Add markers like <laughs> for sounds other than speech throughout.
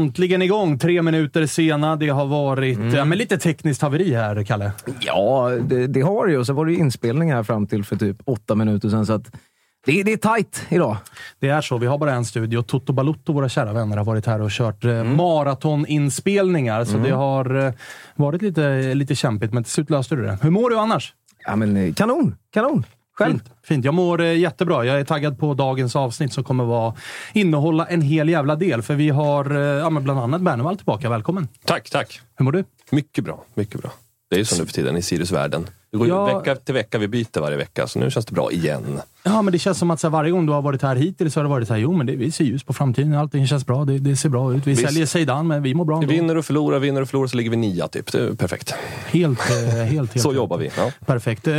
Äntligen igång. Tre minuter sena. Det har varit ja, men lite tekniskt haveri här, Kalle. Ja, det, det har det ju. Så var det ju inspelning här fram till för typ åtta minuter sedan. Så att det, det är tajt idag. Det är så. Vi har bara en studio. Toto Balutto, våra kära vänner, har varit här och kört eh, maratoninspelningar. Så det har eh, varit lite, lite kämpigt, men till slut löste du det. Hur mår du annars? Ja, men eh, kanon! Kanon! Själv? Fint. Fint. Jag mår eh, jättebra. Jag är taggad på dagens avsnitt som kommer vara, innehålla en hel jävla del. För vi har eh, ja, men bland annat Bernevall tillbaka. Välkommen! Tack, tack. Hur mår du? Mycket bra, mycket bra. Det är ju så nu för tiden i Siriusvärlden. Det går Ja. vecka till vecka, vi byter varje vecka. Så nu känns det bra igen. Ja, men det känns som att så här, varje gång du har varit här hittills så har det varit så här, jo men det, vi ser ljus på framtiden. Allting känns bra. Det, det ser bra ut. Vi Visst. säljer Zeidan, men vi mår bra Vi ändå. vinner och förlorar, vinner och förlorar, så ligger vi nia typ. Det är perfekt. Helt, eh, helt, <laughs> helt. Så jobbar vi. Ja. Perfekt. Eh,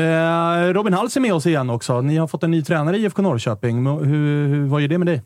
Robin Hals är med oss igen också. Ni har fått en ny tränare i IFK Norrköping. Hur, hur, vad gör det med dig?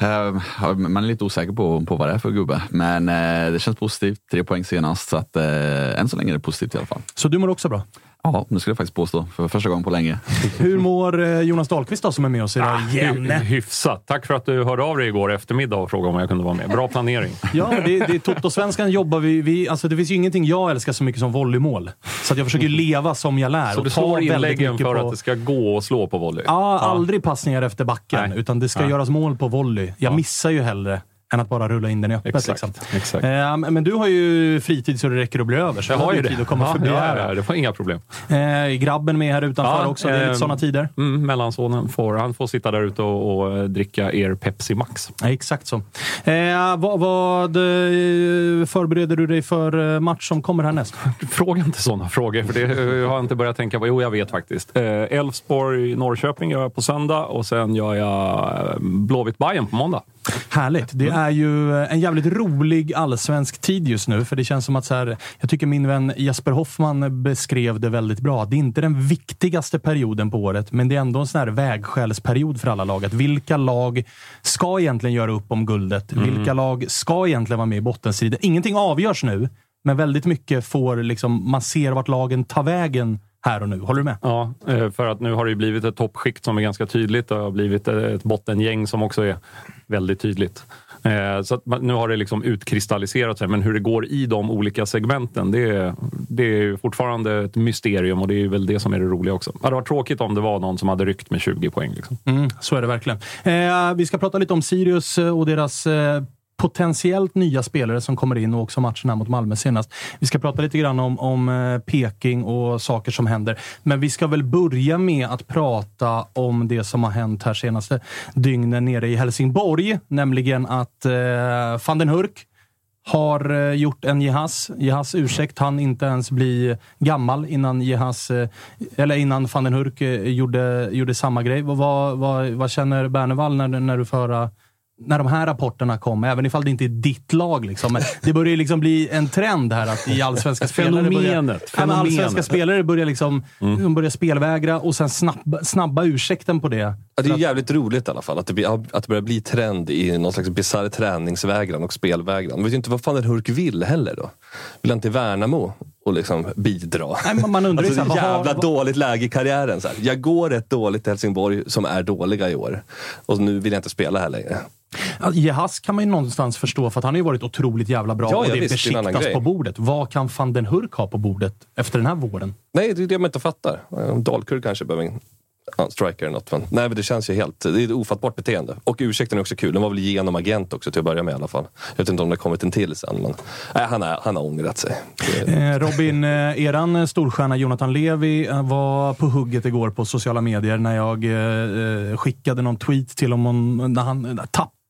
Eh, Man är lite osäker på, på vad det är för gubbe, men eh, det känns positivt. Tre poäng senast, så att, eh, än så länge är det positivt i alla fall. Så du mår också bra? Ja, det skulle jag faktiskt påstå. För första gången på länge. <laughs> Hur mår eh, Jonas Dahlqvist då, som är med oss idag igen? Hy- Hyfsat. Tack för att du hörde av dig igår eftermiddag och frågade om jag kunde vara med. Bra planering. <laughs> Ja, det, det är Toto-svenskan jobbar vi, vi... Alltså det finns ju ingenting jag älskar så mycket som volleymål. Så att jag försöker leva som jag lär. Så och du slår inläggen för på- att det ska gå att slå på volley? Ja, aldrig passningar efter backen, Nej. utan det ska Nej. göras mål på volley. Jag Ja. missar ju hellre än att bara rulla in den i öppet. Exakt, Liksom. exakt. Eh, men du har ju fritid så det räcker att bli över. Så Jag har ju tid det. att komma Ja, förbi ja, här. ja, det var inga problem. Eh, grabben med här utanför Ja, också. Det är lite ehm, sådana tider. Mm, mellansonen får, han får sitta där ute och, och eh, dricka er Pepsi Max. Exakt så. Eh, vad vad eh, förbereder du dig för eh, match som kommer härnäst? <laughs> Fråga inte sådana frågor, för det eh, har jag inte börjat tänka på. Jo, jag vet faktiskt. Eh, Elfsborg, Norrköping gör jag på söndag och sen gör jag eh, Blåvitt Bayern på måndag. Härligt. Det är ju en jävligt rolig allsvensk tid just nu. För det känns som att så här, jag tycker min vän Jesper Hoffman beskrev det väldigt bra. Det är inte den viktigaste perioden på året, men det är ändå en sån här vägskälsperiod för alla lag. Att vilka lag ska egentligen göra upp om guldet? Vilka lag ska egentligen vara med i bottenstriden? Ingenting avgörs nu, men väldigt mycket får liksom, man ser vart lagen tar vägen här och nu. Håller du med? Ja, eh, för att nu har det blivit ett toppskikt som är ganska tydligt. Det har blivit ett bottengäng som också är väldigt tydligt. Eh, Så nu har det liksom utkristalliserat sig, men hur det går i de olika segmenten, det är, det är fortfarande ett mysterium och det är väl det som är det roliga också. Det hade varit tråkigt om det var någon som hade ryckt med 20 poäng. Liksom. Mm, så är det verkligen. Eh, vi ska prata lite om Sirius eh, och deras potentiellt nya spelare som kommer in och också matchen här mot Malmö senast. Vi ska prata lite grann om, om eh, Peking och saker som händer. Men vi ska väl börja med att prata om det som har hänt här senaste dygnen nere i Helsingborg. Nämligen att eh, van den Hurk har eh, gjort en Jehas. Jehas ursäkt han inte ens bli gammal innan Jehas, eh, eller innan van den Hurk gjorde, gjorde samma grej. Vad, vad, vad, vad känner Bernevall när, när du får höra när de här rapporterna kom, även ifall det inte är ditt lag. Liksom. Men det börjar ju liksom bli en trend här att i allsvenska spelare börjar, Fenomenet, allsvenska spelare börjar, liksom, de börjar spelvägra och sen snabba, snabba ursäkten på det. Ja, det är jävligt roligt i alla fall att det, blir, att det börjar bli trend i någon slags bisarr träningsvägran och spelvägran. Man vet ju inte vad fan den Hurk vill heller då. Vill han till Värnamo och liksom bidra? Nej, man undrar Alltså, så här, jävla har- dåligt läge i karriären. Så här. Jag går rätt dåligt i Helsingborg som är dåliga i år. Och nu vill jag inte spela här längre. Ja, Jehas kan man ju någonstans förstå, för att han har ju varit otroligt jävla bra Ja, och det besiktas på bordet. Vad kan van den Hurk ha på bordet efter den här våren? Nej, det är det man inte fattar. Dalkurd kanske behöver ja, striker eller något. Men, nej, men det känns ju helt... Det är ett ofattbart beteende. Och ursäkten är också kul. Den var väl genom agent också till att börja med i alla fall. Jag vet inte om det har kommit en till sen. Men nej, han, är, han har ångrat sig. Eh, Robin, eh, eran eh, storstjärna Jonathan Levi eh, var på hugget igår på sociala medier när jag eh, eh skickade någon tweet till honom. När han,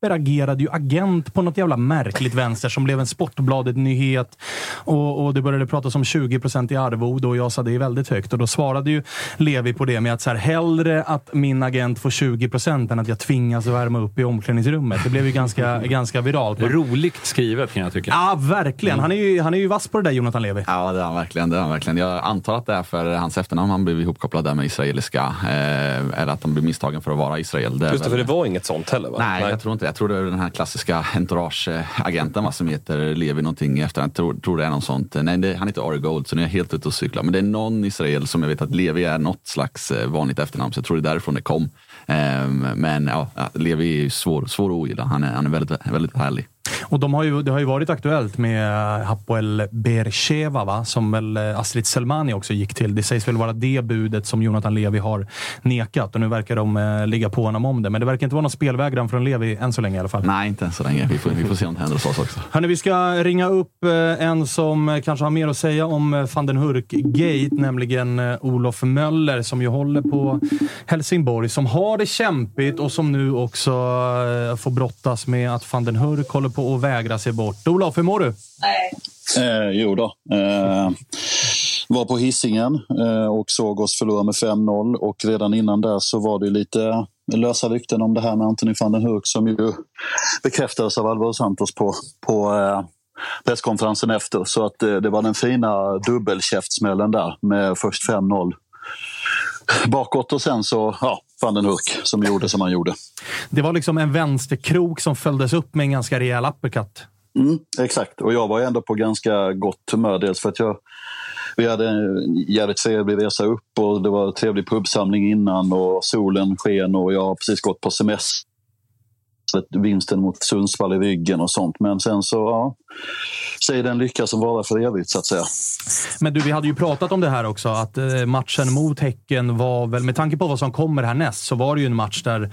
Tapper agerade ju agent på något jävla märkligt vänster som blev en Sportbladet-nyhet. Och, och det började pratas om 20% i arvode och jag sa det är väldigt högt. Och då svarade ju Levi på det med att så här, hellre att min agent får 20 än att jag tvingas värma upp i omklädningsrummet. Det blev ju ganska, <laughs> ganska viralt. Men- Roligt skrivet kan jag tycka. Ja, verkligen. Han är, ju, han är ju vass på det där, Jonathan Levi. Ja, det är han verkligen. Det är han verkligen. Jag antar att det är för hans efternamn han blev ihopkopplad där med israeliska. Eh, eller att han blev misstagen för att vara Israel. Det Just det, för det var inget sånt heller va? Nej, jag tror inte. Jag tror det är den här klassiska entourage-agenten som heter Levi någonting efter. Jag tror, tror det är något sånt. Nej, det, han heter Ari Gold, så nu är jag helt ute och cyklar. Men det är någon Israel som jag vet att Levi är något slags eh, vanligt efternamn, så jag tror det är därifrån det kom. Ehm, men ja, ja, Levi är ju svår, svår att ogilla. Han är, han är väldigt, väldigt härlig. Och de har ju, det har ju varit aktuellt med Hapoel Beersheva, va? som väl eh, Astrid Selmani också gick till. Det sägs väl vara det budet som Jonathan Levi har nekat och nu verkar de eh, ligga på honom om det. Men det verkar inte vara någon spelvägran från Levi än så länge i alla fall. Nej, inte än så länge. Vi får, vi får se om det händer hos oss också. Hörrni, vi ska ringa upp eh, en som kanske har mer att säga om van den Hurk-gate, nämligen Olof Möller som ju håller på Helsingborg, som har det kämpigt och som nu också får brottas med att van den Hurk håller på att vägra sig bort. Olof, hur mår du? Eh, jo då. Eh, var på hissingen eh, och såg oss förlora med 5-0 och redan innan där så var det lite lösa rykten om det här med Anthony van den Hurk som ju bekräftades av Alvaro Santos på, på eh, presskonferensen efter. Så att eh, det var den fina dubbelkäftsmällen där med först 5-0 bakåt och sen så ja, van den Hurk som gjorde som han gjorde. Det var liksom en vänsterkrok som följdes upp med en ganska rejäl uppercut. Mm, exakt, och jag var ändå på ganska gott humör. Dels för att jag, vi hade en jävligt trevlig resa upp och det var en trevlig pubsamling innan och solen sken och jag har precis gått på semester. Vinsten mot Sundsvall i ryggen och sånt. Men sen så, ja, säg den lycka som varar för evigt så att säga. Men du, vi hade ju pratat om det här också, att eh, matchen mot Häcken var väl, med tanke på vad som kommer härnäst, så var det ju en match där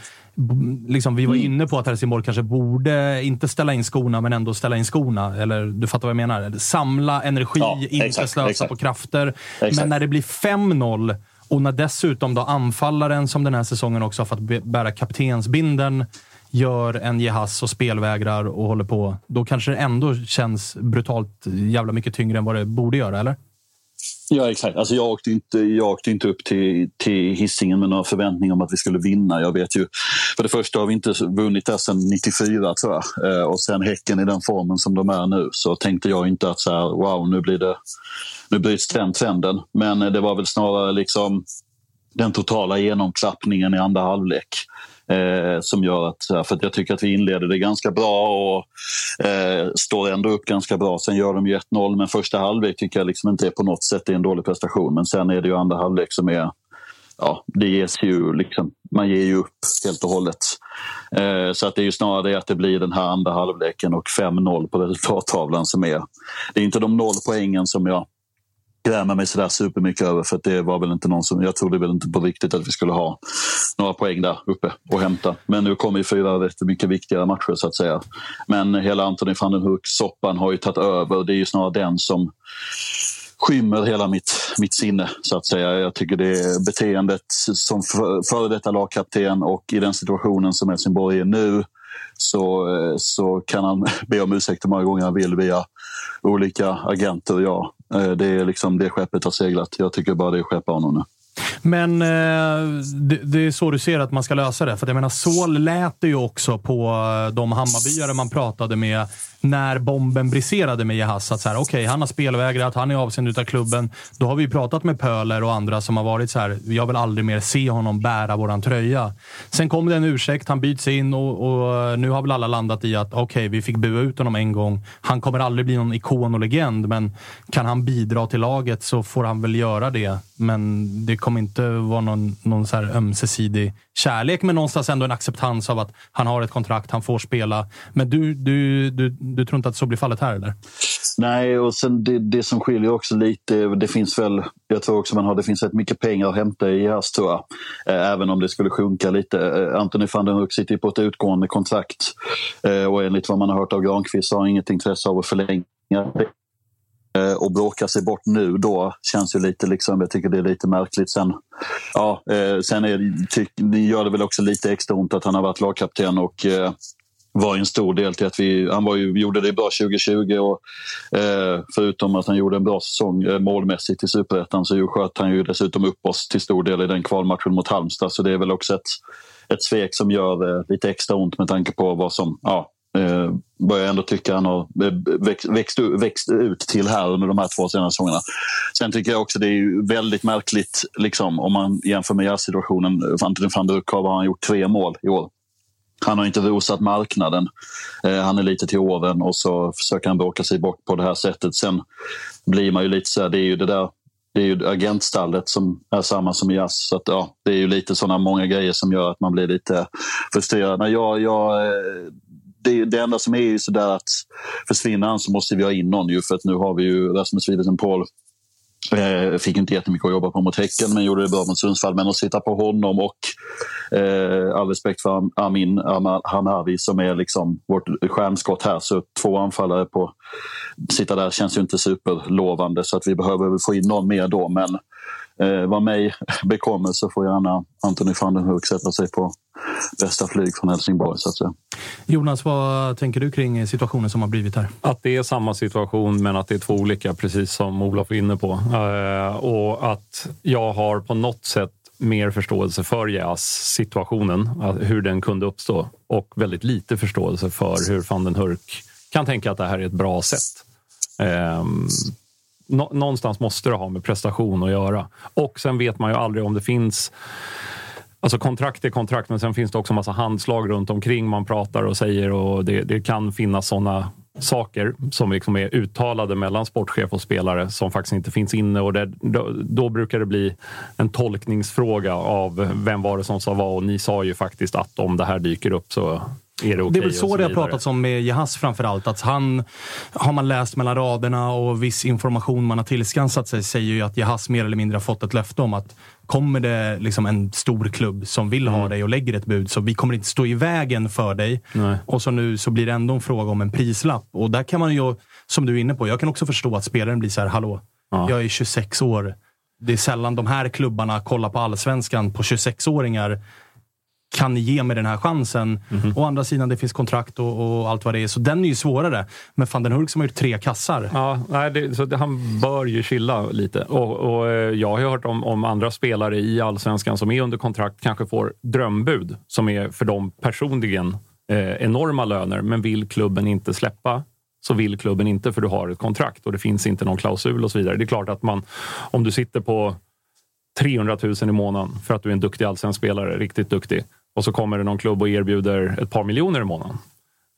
liksom, vi var inne på att Helsingborg kanske borde, inte ställa in skorna, men ändå ställa in skorna. Eller du fattar vad jag menar? Samla energi, Ja, inte exakt, slösa exakt. på krafter. Exakt. Men när det blir 5-0 och när dessutom då anfallaren, som den här säsongen också har fått bära kaptensbinden, gör en Jehas och spelvägrar och håller på, då kanske det ändå känns brutalt jävla mycket tyngre än vad det borde göra, eller? Ja, exakt. Alltså jag, åkte inte, jag åkte inte upp till, till hissingen med några förväntningar om att vi skulle vinna. Jag vet ju, för det första har vi inte vunnit där sedan 94 tror jag. Eh, och sen Häcken i den formen som de är nu så tänkte jag inte att så här, wow, nu blir det nu bryts den trenden. Men eh, det var väl snarare liksom den totala genomklappningen i andra halvlek. Eh, som gör att, för att jag tycker att vi inleder det ganska bra och eh, står ändå upp ganska bra. Sen gör de ju 1-0 men första halvlek tycker jag liksom inte är på något sätt är en dålig prestation. Men sen är det ju andra halvlek som är Ja, det ges ju liksom, man ger ju upp helt och hållet. Eh, så att det är ju snarare det att det blir den här andra halvleken och 5-0 på resultattavlan som är... Det är inte de noll poängen som jag gräma mig sådär supermycket över för det var väl inte någon som, jag trodde väl inte på riktigt att vi skulle ha några poäng där uppe och hämta. Men nu kommer ju fyra rätt mycket viktigare matcher så att säga. Men hela Anthony van den Hurk-soppan har ju tagit över. Det är ju snarare den som skymmer hela mitt, mitt sinne så att säga. Jag tycker det är beteendet som före detta lagkapten och i den situationen som Helsingborg är nu så, eh, så kan han <laughs> be om ursäkt hur många gånger han vill via olika agenter. Ja, eh, det är liksom det skeppet har seglat. Jag tycker bara det är skeppa honom nu. Men eh, det, är så du ser att man ska lösa det. För jag menar, så lät det ju också på eh, de Hammarbyare man pratade med när bomben briserade med Jahas. Att så här, okay, han har spelvägrat, han är avsänd av klubben. Då har vi pratat med Pöler och andra som har varit så här, jag vill aldrig mer se honom bära våran tröja. Sen kom det en ursäkt, han byts in och, och eh, nu har väl alla landat i att okej, okay, vi fick bua ut honom en gång. Han kommer aldrig bli någon ikon och legend, men kan han bidra till laget så får han väl göra det. Men det kommer inte vara någon, någon så här ömsesidig kärlek, men någonstans ändå en acceptans av att han har ett kontrakt, han får spela. Men du, du, du, du tror inte att så blir fallet här, eller? Nej, och sen det, det som skiljer också lite, det finns väl, jag tror också man har, det finns rätt mycket pengar att hämta i JAS tror jag. Eh, även om det skulle sjunka lite. Eh, Anthony van den Hoek sitter på ett utgående kontrakt eh, och enligt vad man har hört av Granqvist har han inget intresse av att förlänga Eh, och bråka sig bort nu då känns ju lite, liksom, jag tycker det är lite märkligt. Sen, ja, eh, sen är, tyck, gör det väl också lite extra ont att han har varit lagkapten och eh, var en stor del till att vi, han var ju, gjorde det bra 2020 och eh, förutom att han gjorde en bra säsong eh, målmässigt i Superettan så sköt han ju dessutom upp oss till stor del i den kvalmatchen mot Halmstad så det är väl också ett, ett svek som gör eh, lite extra ont med tanke på vad som, ja, eh, börjar ändå tycka han har eh, växt, växt, växt, ut till här under de här två senaste säsongerna. Sen tycker jag också det är väldigt märkligt liksom, om man jämför med situationen. Antonin van der har han gjort tre mål i år. Han har inte rosat marknaden. Eh, han är lite till åren och så försöker han bråka sig bort på det här sättet. Sen blir man ju lite så här, det är ju det där det är ju agentstallet som är samma som i jazz. Så att, ja, det är ju lite sådana många grejer som gör att man blir lite frustrerad. Jag, jag, eh, det, det enda som är ju sådär att försvinner han så måste vi ha in någon ju för att nu har vi ju Rasmus Wilhelmsen Paul Eh, fick inte jättemycket att jobba på mot Häcken men gjorde det bra mot Sundsvall. Men att sitta på honom och eh, all respekt för Amin Hamavi som är liksom vårt stjärnskott här. Så två anfallare på sitta där känns ju inte superlovande så att vi behöver få in någon mer då. Men eh, vad mig <laughs> bekommer så får gärna Anthony van den Hurk sätta sig på bästa flyg från Helsingborg. Så att säga. Jonas, vad tänker du kring situationen som har blivit här? Att det är samma situation men att det är två olika, precis som Olof är inne på. Uh, och att jag har på något sätt mer förståelse för jazz-situationen, hur den kunde uppstå och väldigt lite förståelse för hur van den Hurk kan tänka att det här är ett bra sätt. Um, någonstans måste det ha med prestation att göra. Och sen vet man ju aldrig om det finns Alltså kontrakt är kontrakt, men sen finns det också massa handslag runt omkring man pratar och säger och det, det kan finnas sådana saker som liksom är uttalade mellan sportchef och spelare som faktiskt inte finns inne. Och det, då, då, brukar det bli en tolkningsfråga av vem var det som sa vad. Och ni sa ju faktiskt att om det här dyker upp så är det, okay det är väl så, så det har pratats om med Jahas framförallt. Att han, har man läst mellan raderna och viss information man har tillskansat sig säger ju att Jahas mer eller mindre har fått ett löfte om att kommer det liksom en stor klubb som vill ha mm. dig och lägger ett bud så vi kommer inte stå i vägen för dig. Nej. Och så nu så blir det ändå en fråga om en prislapp. Och där kan man ju, som du är inne på, jag kan också förstå att spelaren blir så här, hallå, ja. jag är 26 år. Det är sällan de här klubbarna kollar på allsvenskan på 26-åringar kan ni ge mig den här chansen? Mhm. Å andra sidan, det finns kontrakt och, och allt vad det är, så den är ju svårare. Men van den Hurk som har gjort tre kassar. Ja, nej, det, så det, han bör ju chilla lite. Och, och eh, Jag har ju hört om, om andra spelare i allsvenskan som är under kontrakt kanske får drömbud som är för dem personligen eh, enorma löner, men vill klubben inte släppa så vill klubben inte för du har ett kontrakt och det finns inte någon klausul och så vidare. Det är klart att man, om du sitter på 300 000 i månaden för att du är en duktig allsvensk spelare, riktigt duktig, och så kommer det någon klubb och erbjuder ett par miljoner i månaden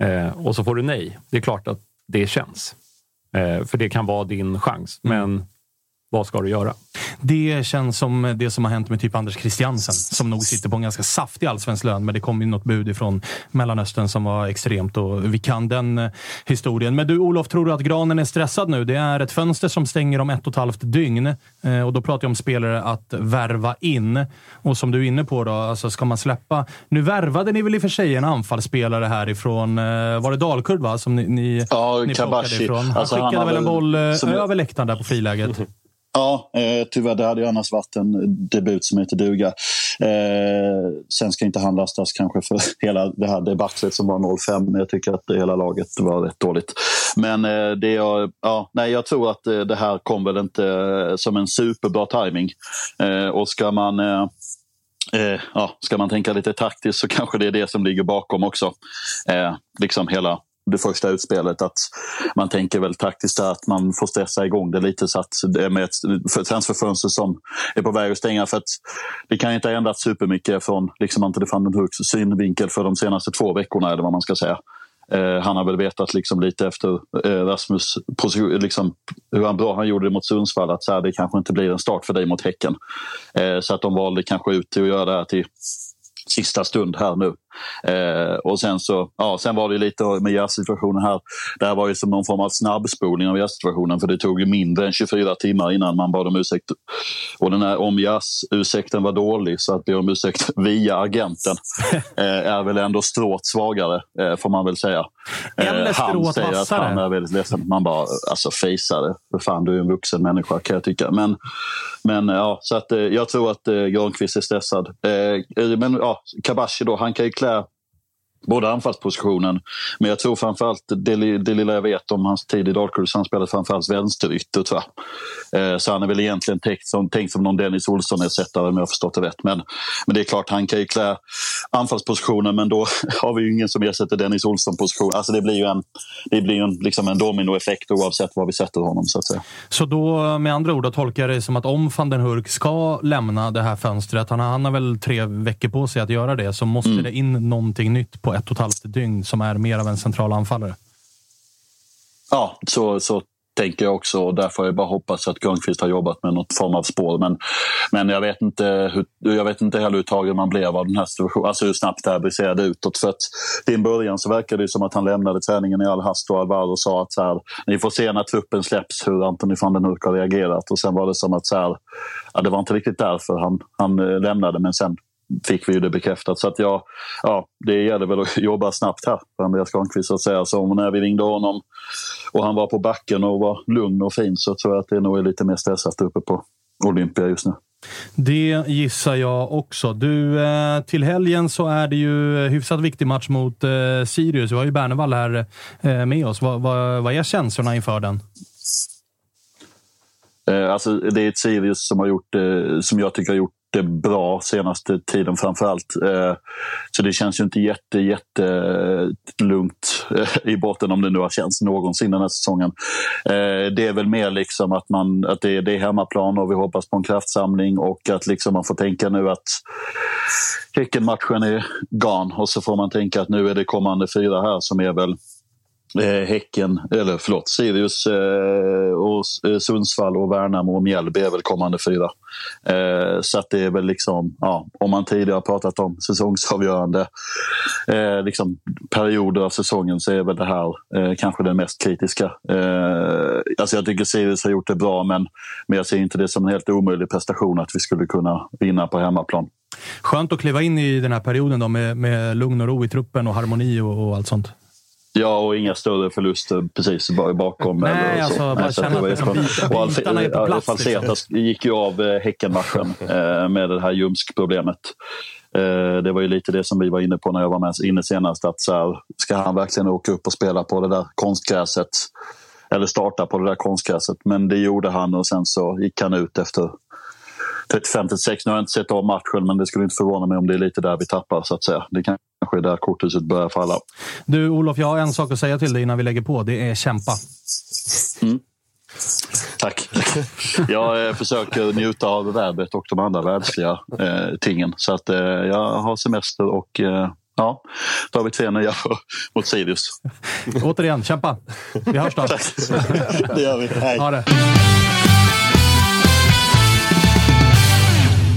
eh, och så får du nej. Det är klart att det känns. Eh, för det kan vara din chans. Men vad ska du göra? Det känns som det som har hänt med typ Anders Christiansen som nog sitter på en ganska saftig allsvensk lön. Men det kom ju något bud ifrån Mellanöstern som var extremt och vi kan den eh, historien. Men du Olof, tror du att Granen är stressad nu? Det är ett fönster som stänger om ett och ett halvt dygn eh, och då pratar jag om spelare att värva in. Och som du är inne på då, alltså ska man släppa... Nu värvade ni väl i och för sig en anfallsspelare härifrån, eh, var det Dalkurd va? Som ni, ni, Ja, ni plockade Kabashi. ifrån. Han Alltså, han skickade har väl en boll som- över läktaren där på friläget. <laughs> Ja, eh, tyvärr. Det hade ju annars varit en debut som heter duga. Eh, sen ska inte han lastas kanske för <laughs> hela det här debaclet som var 0-5. Men jag tycker att det hela laget var rätt dåligt. Men eh, det jag, ja, nej, jag tror att eh, det här kom väl inte eh, som en superbra timing. Eh, och ska man eh, eh, ja, ska man tänka lite taktiskt så kanske det är det som ligger bakom också. Eh, liksom hela det första utspelet. Att man tänker väl taktiskt att man får stressa igång det lite så att det är med ett transferfönster som är på väg att stänga. För att det kan inte ha ändrats supermycket från liksom Ante van den Hurks synvinkel för de senaste två veckorna eller vad man ska säga. Eh, han har väl vetat liksom lite efter eh, Rasmus position, liksom, hur han bra han gjorde det mot Sundsvall att så här, det kanske inte blir en start för dig mot Häcken. Eh, så att de valde kanske ut till att göra det här till sista stund här nu. Eh, och sen så, ja, sen var det lite med järsituationen här. Det här var ju som någon form av snabbspolning av järsituationen för det tog ju mindre än 24 timmar innan man bad om ursäkt. Och den här om ursäkten var dålig så att be om ursäkt via agenten <laughs> eh, är väl ändå stråt svagare eh, får man väl säga. Eller han stråt säger att vassare. han är väldigt ledsen. Man bara, alltså fejsa det. För fan, du är en vuxen människa kan jag tycka. Men, men ja, så att eh, jag tror att eh, Granqvist är stressad. Eh, men ja, Kabashi då, han kan ju klä So både anfallspositionen, men jag tror framförallt det, det lilla jag vet om hans tid i Dalkurd, han spelade framförallt vänsterytter tror jag. Eh, så han är väl egentligen tänkt som, tänkt som någon Dennis Olsson-ersättare om jag har förstått det rätt. Men, men det är klart, han kan ju klä anfallspositionen, men då <laughs> har vi ju ingen som ersätter Dennis Olsson-position. Alltså det blir ju en, det blir en, liksom en dominoeffekt oavsett var vi sätter honom så att säga. Så då med andra ord då, tolkar det som att om van den Hurk ska lämna det här fönstret, han, har- han har väl tre veckor på sig att göra det, så måste Mm. det in någonting nytt på ett och ett halvt dygn som är mer av en central anfallare. Ja, så, så tänker jag också. Och därför jag bara hoppas att Grönqvist har jobbat med något form av spår. Men, men jag, vet inte hur, jag vet inte heller hur tagen man blev av den här situationen. Alltså hur snabbt det här briserade utåt. För att till en början så verkade det som att han lämnade träningen i all hast och Alvaro sa att så här, ni får se när truppen släpps hur Anthony van den Hurk har reagerat. Och sen var det som att så här, ja, det var inte riktigt därför han, han eh, lämnade. Men sen fick vi ju det bekräftat. Så att jag, ja, det gäller väl att <laughs> jobba snabbt här för Andreas Granqvist att säga. Så när vi ringde honom och han var på backen och var lugn och fin så tror jag att det nog är lite mer stressat uppe på Olympia just nu. Det gissar jag också. Du, eh, till helgen så är det ju hyfsat viktig match mot eh, Sirius. Vi har ju Bernevall här eh, med oss. Vad, vad, vad är känslorna inför den? Alltså, det är ett Sirius som, har gjort, som jag tycker har gjort det bra senaste tiden framför allt. Eh, så det känns ju inte jätte, jätte eh, lugnt eh, i botten om det nu har känts någonsin den här säsongen. Det är väl mer liksom att, man, att det, är- det är hemmaplan och vi hoppas på en kraftsamling och att liksom man får tänka nu att Häckenmatchen är gone och så får man tänka att nu är det kommande fyra här som är väl eh, Häcken, eller förlåt, Sirius, eh, och eh, Sundsvall och Värnamo och Mjällby är väl kommande fyra. Eh, så att det är väl liksom, ja, om man tidigare har pratat om säsongsavgörande eh, liksom, perioder av säsongen så är väl det här eh, kanske den mest kritiska. Eh, alltså jag tycker Sirius har gjort det bra men, men jag ser inte det som en helt omöjlig prestation att vi skulle kunna vinna på hemmaplan. Skönt att kliva in i den här perioden då med, med lugn och ro i truppen och harmoni och, och allt sånt. Ja, och inga större förluster precis bara bakom. Nej, eller så. alltså, bara så känna det var att liksom bit- bitarna är på plats, Falsetas gick ju av eh, Häckenmatchen eh, med det här ljumskproblemet. Eh, det var ju lite det som vi var inne på när jag var med inne senast. Att så här, ska han verkligen åka upp och spela på det där konstgräset? Eller starta på det där konstgräset. Men det gjorde han och sen så gick han ut efter 35-36. Nu har jag inte sett av matchen men det skulle inte förvåna mig om det är lite där vi tappar så att säga. Det kanske är där korthuset börjar falla. Du Olof, jag har en sak att säga till dig innan vi lägger på. Det är kämpa. Mm. Tack. Jag eh, försöker njuta av vädret och de andra världsliga eh, tingen. Så att eh, jag har semester och eh, ja, då har vi tre nya mot Sirius. Återigen, kämpa! Vi hörs då. Tack. Det gör vi. Hej. Ha det.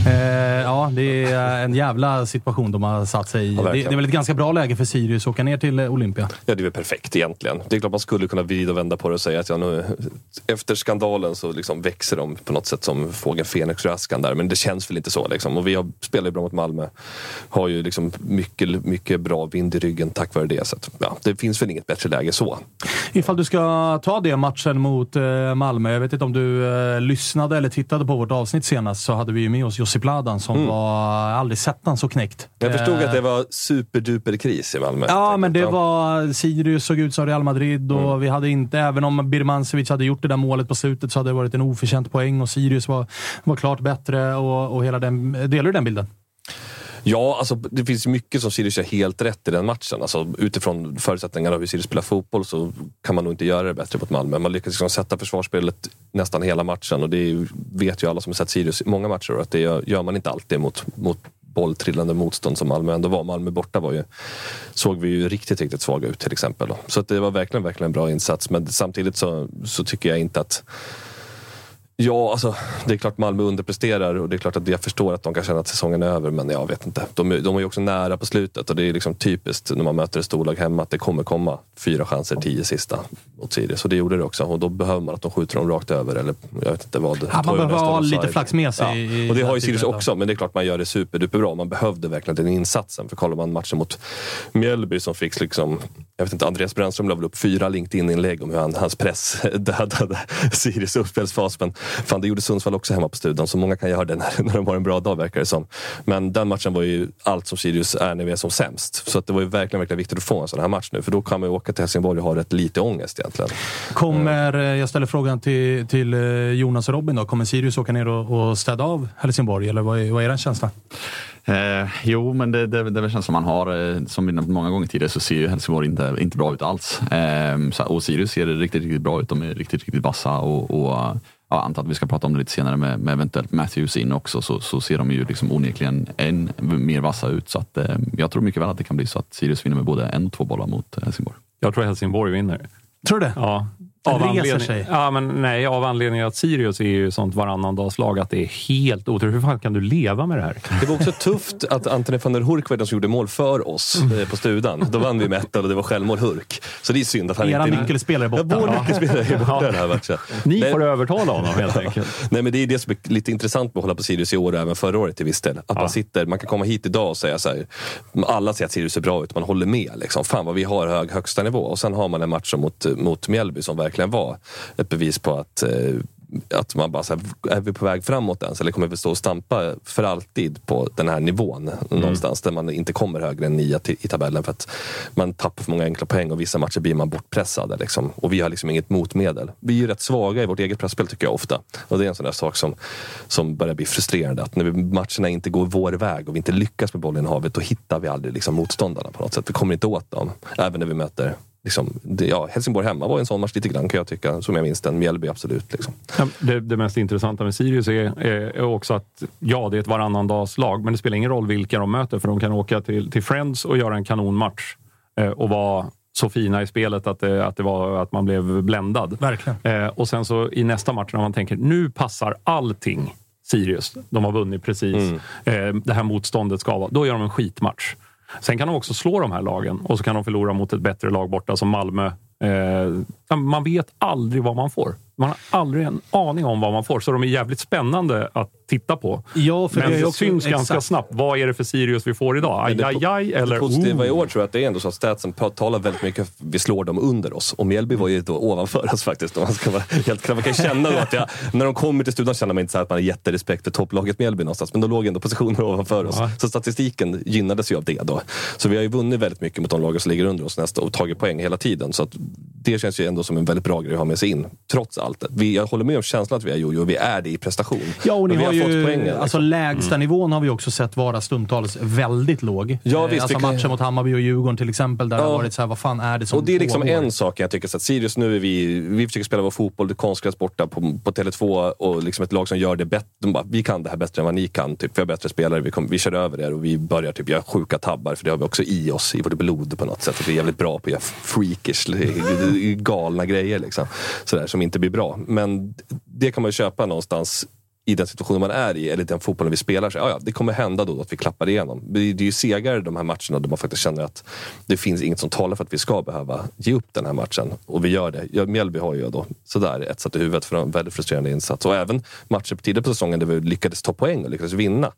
Eh, ja, det är en jävla situation de har satt sig i. Ja, det, det är väl ett ganska bra läge för Sirius att åka ner till eh, Olympia. Ja, det är väl perfekt egentligen. Det är klart man skulle kunna vrida och vända på det och säga att ja, nu, efter skandalen så liksom växer de på något sätt som fågeln Fenix ur askan där. Men det känns väl inte så. Liksom. Och vi har, spelar ju bra mot Malmö. Har ju liksom mycket, mycket bra vind i ryggen tack vare det. Så att, ja, det finns väl inget bättre läge så. Ifall du ska ta det matchen mot eh, Malmö. Jag vet inte om du lyssnade eller tittade på vårt avsnitt senast så hade vi ju med oss Josip Ladan som var... Aldrig sett han så knäckt. Jag förstod Eh, att det var superduper kris i Malmö. Ja, men det var... Sirius såg ut som Real Madrid och Mm. vi hade inte... Även om Birmancevic hade gjort det där målet på slutet så hade det varit en oförtjänt poäng och Sirius var, var klart bättre och, och hela den... Delar du den bilden? Ja, alltså, det finns mycket som Sirius gör helt rätt i den matchen. Alltså, utifrån förutsättningarna av hur Sirius spelar fotboll så kan man nog inte göra det bättre mot Malmö. Man lyckas liksom sätta försvarsspelet nästan hela matchen och det ju- vet ju alla som har sett Sirius i många matcher att det gör, gör man inte alltid mot, mot bolltrillande motstånd som Malmö ändå var. Malmö borta var ju, såg vi ju riktigt, riktigt svaga ut till exempel. Så att det var verkligen, verkligen en bra insats. Men samtidigt så, så tycker jag inte att Ja, alltså, det är klart Malmö underpresterar och det är klart att jag förstår att de kan känna att säsongen är över. Men jag vet inte. De, de är ju också nära på slutet och det är liksom typiskt när man möter ett storlag hemma att det kommer komma fyra chanser, tio sista mot Sirius. Och det gjorde det också. Och då behöver man att de skjuter dem rakt över. Eller jag vet inte vad. Ja, man behöver ha lite flax med sig Ja. Och det har ju Sirius också. Men det är klart man gör det superduperbra. Man behövde verkligen den insatsen. För kollar man matchen mot Mjällby som fick liksom, jag vet inte, Andreas Brännström la väl upp fyra LinkedIn-inlägg om hur han, hans press <laughs> dödade Sirius uppspelsfas. Men fan, det gjorde Sundsvall också hemma på studion. Så många kan göra det när, <laughs> när de har en bra dag verkar det som. Men den matchen var ju allt som Sirius är när vi är som sämst. Så att det var ju verkligen, verkligen viktigt att få en sån här match nu. För då kan man ju åka till Helsingborg och ha rätt lite ångest egentligen. Kommer, eh, jag ställer frågan till, till eh, Jonas och Robin då. Kommer Sirius åka ner och, och städa av Helsingborg? Eller vad är, vad är den känslan? Eh, jo, men det, det, det är väl känslan man har. Eh, som vi nämnt många gånger tidigare så ser ju Helsingborg inte, inte bra ut alls. Eh, så, och Sirius ser riktigt, riktigt bra ut. De är riktigt, riktigt vassa och, och ja, jag antar att vi ska prata om det lite senare med, med eventuellt Matthews in också så, så ser de ju liksom onekligen än mer vassa ut. Så att, eh, jag tror mycket väl att det kan bli så att Sirius vinner med både en och två bollar mot eh, Helsingborg. Jag tror Helsingborg vinner. Tror du det? Ja. Av anledning, sig. Ja, men nej, av anledning att Sirius är ju sånt varannandagslag att det är helt otroligt. Hur fan kan du leva med det här? Det var också tufft att Antoni van der Hurk var den som gjorde mål för oss Mm. eh, på Studan. Då vann vi med 1 och det var självmål Hurk. Så det är synd att han Era inte... nyckelspelare är borta. Ja, vår Ja. nyckelspelare är borta den här matchen. Ni Nej. får övertala honom helt enkelt. Nej, men det är det som är lite intressant med att hålla på Sirius i år och även förra året till viss del. Att man sitter, man kan komma hit idag och säga så här. Alla säger att Sirius är bra ut, man håller med. Liksom. Fan vad vi har hög högsta nivå. Och sen har man en match mot, mot Mjällby som verkligen var ett bevis på att eh, att man bara så här, är vi på väg framåt ens? Eller kommer vi stå och stampa för alltid på den här nivån? Någonstans där man inte kommer högre än nia i tabellen för att man tappar för många enkla poäng och vissa matcher blir man bortpressade. Liksom. Och vi har liksom inget motmedel. Vi är ju rätt svaga i vårt eget pressspel tycker jag ofta. Och det är en sån där sak som, som börjar bli frustrerande. Att när matcherna inte går vår väg och vi inte lyckas med bollen i havet, då hittar vi aldrig liksom, motståndarna på något sätt. Vi kommer inte åt dem. Även när vi möter Liksom, det, ja, Helsingborg hemma var en sån match lite grann kan jag tycka, som jag minns den. Mjällby absolut. Liksom. Det, det mest intressanta med Sirius är, är, också att ja, det är ett varannandagslag, men det spelar ingen roll vilka de möter för de kan åka till, till Friends och göra en kanonmatch eh, och vara så fina i spelet att det, att det var att man blev bländad. Verkligen. Eh, och sen så i nästa match när man tänker nu passar allting Sirius. De har vunnit precis. Eh, det här motståndet ska vara. Då gör de en skitmatch. Sen kan de också slå de här lagen och så kan de förlora mot ett bättre lag borta som Malmö. Eh, man vet aldrig vad man får. Man har aldrig en aning om vad man får, så de är jävligt spännande att titta på. Ja, för Men det är det också- syns ganska exakt. snabbt. Vad är det för Sirius vi får idag? Det Aj, aj, aj, Det eller positiva i oh. år tror jag att det är ändå så att statsen talar väldigt mycket att vi slår dem under oss. Och Mjällby var ju då ovanför oss faktiskt. Man, ska vara <laughs> helt man kan känna då att jag, när de kommer till studion känner man inte så här att man har jätterespekt för topplaget Mjällby någonstans. Men de låg ändå positioner ovanför oss. Ja. Så statistiken gynnades ju av det då. Så vi har ju vunnit väldigt mycket mot de lagen som ligger under oss nästa och tagit poäng hela tiden. Så att det känns ju ändå som en väldigt bra grej att ha med sig in. Trots allt. Vi, jag håller med om känslan att vi är jojo. Vi är det i prestation. Ja, och ni har, har, fått ju, poängen. liksom. alltså lägsta nivån har vi också sett vara stundtals väldigt låg. Ja, Eh, visst, alltså kan- matchen mot Hammarby och Djurgården till exempel, där det Ja. har varit så här, vad fan är det som Och det är liksom pågår? en sak jag tycker. Så att Sirius, nu är vi, vi försöker spela vår fotboll, det är konstgräs borta på, på Tele2 och liksom ett lag som gör det bättre. De bara, vi kan det här bättre än vad ni kan. Typ. Vi har bättre spelare, vi, kom, vi kör över er och vi börjar typ göra sjuka tabbar. För det har vi också i oss, i vårt blod på något sätt. Att vi är jävligt bra på att göra freakish, <laughs> galna grejer. Liksom. Sådär, som inte blir bra. Men det kan man ju köpa någonstans i den situationen man är i, eller den fotbollen vi spelar. Så, ja, ja, det kommer hända då att vi klappar igenom. Det är ju segare de här matcherna där man faktiskt känner att det finns inget som talar för att vi ska behöva ge upp den här matchen. Och vi gör det. Ja, Mjällby har ju då sådär etsat i huvudet för en väldigt frustrerande insats. Och även matcher tidigare på säsongen där vi lyckades ta poäng och lyckades vinna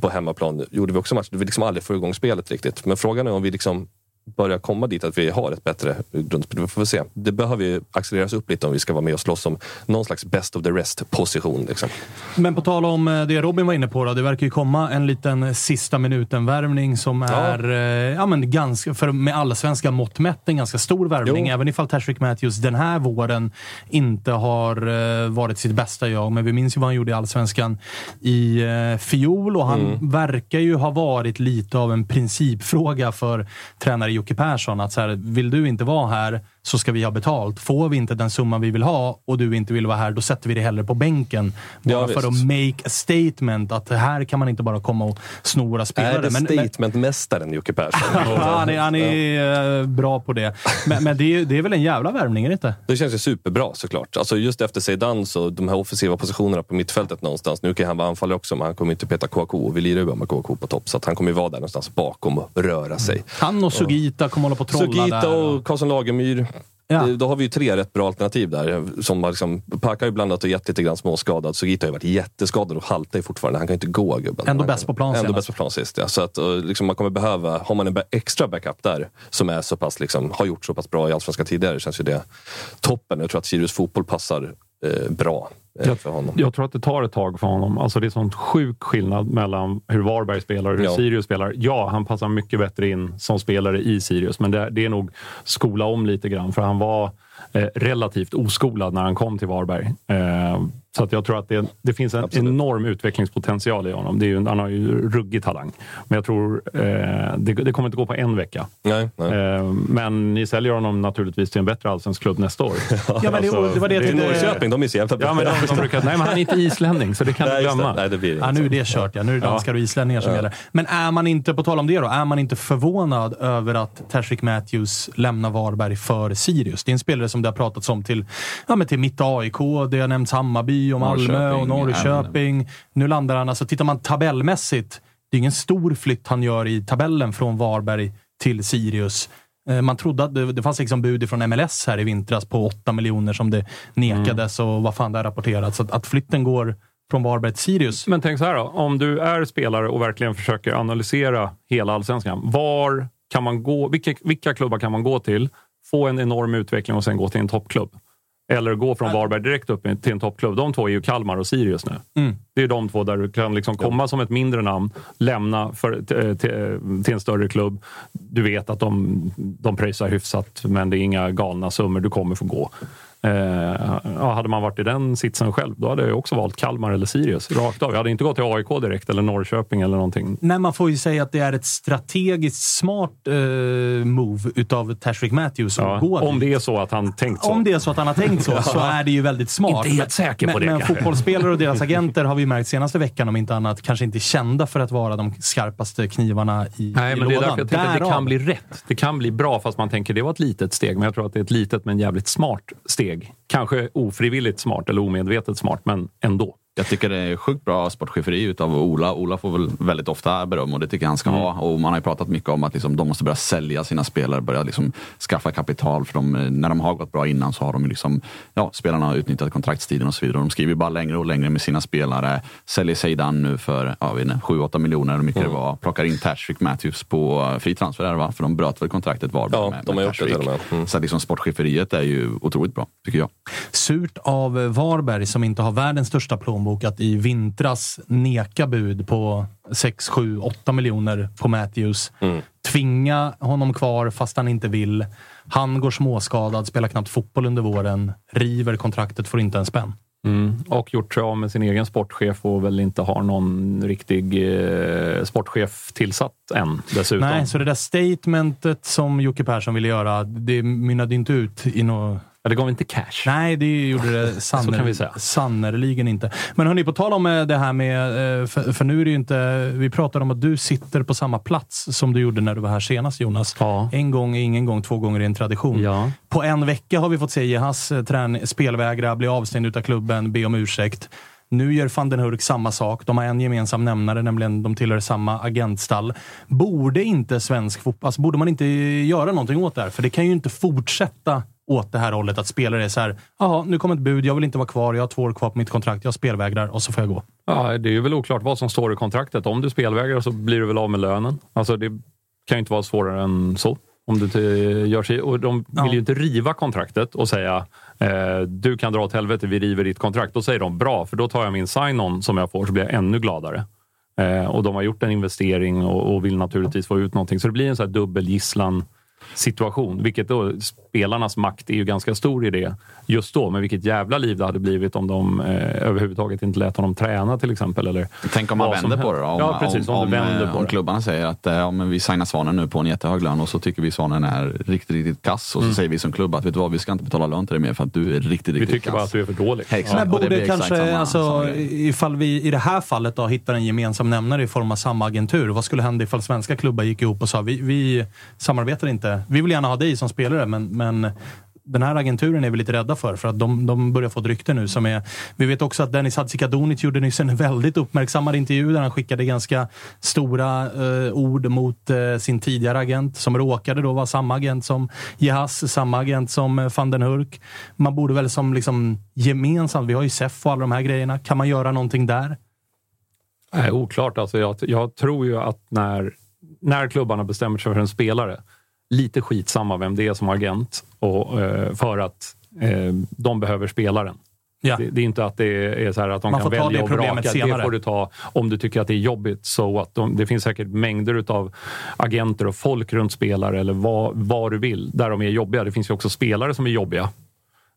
på hemmaplan gjorde vi också matcher där vi liksom aldrig får igång spelet riktigt. Men frågan är om vi liksom börjar komma dit att vi har ett bättre grundspel. Vi får se. Det behöver ju accelereras upp lite om vi ska vara med och slåss om någon slags best of the rest-position. Liksom. Men på tal om eh, det Robin var inne på, då, det verkar ju komma en liten sista minuten-värvning som är, eh, ja, men ganska, för med allsvenska mått mätt, en ganska stor värvning. Jo. Även ifall Tashrik Matthews den här våren inte har eh, varit sitt bästa jag. Men vi minns ju vad han gjorde i allsvenskan i fjol och han Mm. verkar ju ha varit lite av en principfråga för tränare Jocke Persson. Att så här, vill du inte vara här så ska vi ha betalt. Får vi inte den summan vi vill ha och du inte vill vara här, då sätter vi det hellre på bänken. Bara Ja, för visst. att make a statement att här kan man inte bara komma och sno våra spelare. Är det Men- men- statementmästaren Jocke Persson? <laughs> Ja, han är, han är eh, bra på det. Men, men det, är, det är väl en jävla värvning, är det inte? Det känns ju superbra såklart. Alltså just efter Zeidan så de här offensiva positionerna på mittfältet någonstans. Nu kan han vara anfallare också, men han kommer inte peta KK och vi lirar ju bara med KK på topp. Så att han kommer ju vara där någonstans bakom och röra sig. Han och Sugita kommer hålla på och trolla Sugita där. och Karlsson Lagemyr. Ja. Det- Då har vi ju tre rätt bra alternativ där. Som har liksom, Paka har ju blandat och gett lite grann småskadad. Sugita har ju varit jätteskadad och haltar ju fortfarande. Han kan ju inte gå gubben. Ändå bäst på plan Ändå senast. bäst på plan sist. Ja. Så att, och liksom, man kommer behöva, har man en extra backup där som är så pass, liksom, har gjort så pass bra i Allsvenskan tidigare känns ju det toppen. Jag tror att Sirius fotboll passar eh, bra eh, Jag, för honom. jag tror att det tar ett tag för honom. Alltså det är sån sjuk skillnad mellan hur Varberg spelar och hur Ja. Sirius spelar. Ja, han passar mycket bättre in som spelare i Sirius, men det, det är nog skola om lite grann. För han var eh, relativt oskolad när han kom till Varberg. Eh, så att jag tror att det, det finns en Absolut. enorm utvecklingspotential i honom. Det är ju, en- han har ju ruggig talang. Men jag tror eh, det, det kommer inte gå på en vecka. Nej, nej. Eh, men ni säljer honom naturligtvis till en bättre allsvensk klubb nästa år. <laughs> Ja, men det, Alltså, det var det jag det tänkte... Norrköping, de är så jävla bra. Ja, men de, de brukar, nej, men han är inte islänning, så det kan du Nej, det. glömma. Nej, det blir Ja, nu är det kört. Ja. Nu är det danskar och islänningar som gäller. Men är man inte, på tal om det då, är man inte förvånad över att Tashrik Matthews lämnar Varberg för Sirius? Det är en spelare som det har pratats om till, ja, men till mitt AIK, det har nämnts Hammarby och Malmö och Norrköping, Norrköping. Nu landar han, alltså tittar man tabellmässigt, det är ingen stor flytt han gör i tabellen från Varberg till Sirius. Eh, Man trodde att det, det fanns liksom bud från MLS här i vintras på 8 miljoner som det nekades och vad fan det har rapporterats. Att, att flytten går från Varberg till Sirius. Men tänk så här då, om du är spelare och verkligen försöker analysera hela allsvenskan. Var kan man gå, vilka, vilka klubbar kan man gå till, få en enorm utveckling och sen gå till en toppklubb? Eller gå från Varberg direkt upp till en toppklubb. De två är ju Kalmar och Sirius nu. Mm. Det är de två där du kan liksom komma som ett mindre namn, lämna för, till, till, till en större klubb. Du vet att de, de pröjsar hyfsat, men det är inga galna summor. Du kommer få gå. Eh, ja, hade man varit i den sitsen själv, då hade jag också valt Kalmar eller Sirius. Rakt av. Jag hade inte gått till AIK direkt, eller Norrköping eller någonting. Nej, man får ju säga att det är ett strategiskt smart eh, move utav Tashrik Matthews att Ja, om det är så att han tänkt så. Om det är så att han har tänkt så, <laughs> så är det ju väldigt smart. Inte helt säker på men, det, Men kanske. fotbollsspelare och deras <laughs> agenter har vi märkt senaste veckan, om inte annat, kanske inte kända för att vara de skarpaste knivarna i, Nej, i men det är lådan. därför jag tänker att det kan bli rätt. Det kan bli bra, fast man tänker det var ett litet steg. Men jag tror att det är ett litet men jävligt smart steg. Kanske ofrivilligt smart eller omedvetet smart, men ändå. Jag tycker det är sjukt bra sportcheferi utav Ola. Ola får väl väldigt ofta beröm och det tycker jag han ska Mm. ha. Och man har ju pratat mycket om att liksom, de måste börja sälja sina spelare, börja liksom skaffa kapital. För de, när de har gått bra innan så har de liksom, ja, spelarna har utnyttjat kontraktstiden och så vidare. De skriver bara längre och längre med sina spelare. Säljer Zeidan nu för ja, 7-8 miljoner, hur mycket Mm. det var. Plockar in Tashvik Matthews på eh, fri transfer, där, va? för de bröt väl kontraktet Varberg Ja, med, de har med gjort det. Mm. Så liksom, sportcheferiet är ju otroligt bra, tycker jag. Surt av Varberg, som inte har världens största plånbok, att i vintras neka bud på 6, 7, 8 miljoner på Matthews. Mm. Tvinga honom kvar fast han inte vill. Han går småskadad, spelar knappt fotboll under våren, river kontraktet, får inte en spänn. Mm. Och gjort sig av med sin egen sportchef och väl inte har någon riktig eh, sportchef tillsatt än dessutom. Nej, så det där statementet som Jocke Persson ville göra, det mynnade inte ut i något... Ja, det gav inte cash. Nej, det gjorde det <laughs> sanner, sannerligen inte. Men hörni, på tal om eh, det här med... eh, För, för nu är det ju inte... Vi pratar om att du sitter på samma plats som du gjorde när du var här senast, Jonas. Ja. En gång är ingen gång, två gånger är en tradition. Ja. På en vecka har vi fått se Jehas eh, spelvägra, bli avstängd utav klubben, be om ursäkt. Nu gör van den Hurk samma sak. De har en gemensam nämnare, nämligen de tillhör samma agentstall. Borde inte svensk fotboll... Alltså, borde man inte göra någonting åt det här? För det kan ju inte fortsätta åt det här hållet att spelare är så här. Jaha, nu kommer ett bud. Jag vill inte vara kvar. Jag har två år kvar på mitt kontrakt. Jag spelvägrar och så får jag gå. Ja, det är ju väl oklart vad som står i kontraktet. Om du spelvägrar så blir du väl av med lönen. Alltså, det kan ju inte vara svårare än så. Om du inte gör sig, och de vill Ja. ju inte riva kontraktet och säga eh, du kan dra åt helvete, vi river ditt kontrakt. Då säger de bra, för då tar jag min sign-on som jag får så blir jag ännu gladare. Eh, och de har gjort en investering och, och vill naturligtvis få ut någonting. Så det blir en sån här dubbelgisslan situation. Vilket då, spelarnas makt är ju ganska stor i det just då. Men vilket jävla liv det hade blivit om de eh, överhuvudtaget inte lät honom träna till exempel. Eller Tänk om man vänder på det då? Om, ja, precis. Om, om, du vänder eh, på om det. klubbarna säger att eh, ja, men vi signar Svanen nu på en jättehög lön och så tycker vi Svanen är riktigt, riktigt kass. Och så Mm. säger vi som klubb att vet du vad, vi ska inte betala lön till dig mer för att du är riktigt, Vi riktigt tycker kass. bara att du är för dålig. Exakt, Men och det blir borde exakt kanske, samma- alltså, samma ifall vi i det här fallet då hittar en gemensam nämnare i form av samma agentur. Vad skulle hända ifall svenska klubbar gick ihop och sa vi, vi samarbetar inte. Vi vill gärna ha dig som spelare, men, men men den här agenturen är vi lite rädda för, för att de, de börjar få ett rykte nu som är... Vi vet också att Dennis Hadzikadunic gjorde nyss en väldigt uppmärksammad intervju där han skickade ganska stora eh, ord mot eh, sin tidigare agent, som råkade då vara samma agent som Jehas, samma agent som eh, van den Hurk. Man borde väl som liksom gemensamt, vi har ju SEF och alla de här grejerna, kan man göra någonting där? Nej, oklart. Alltså jag, jag tror ju att när, när klubbarna bestämmer sig för en spelare, lite skitsamma vem det är som agent, och, eh, för att eh, de behöver spelaren. Ja. Det, det är inte att det är så här att de Man kan välja och problemet vraka. senare. Det får du ta om du tycker att det är jobbigt. Så att de, det finns säkert mängder av agenter och folk runt spelare eller vad, vad du vill, där de är jobbiga. Det finns ju också spelare som är jobbiga,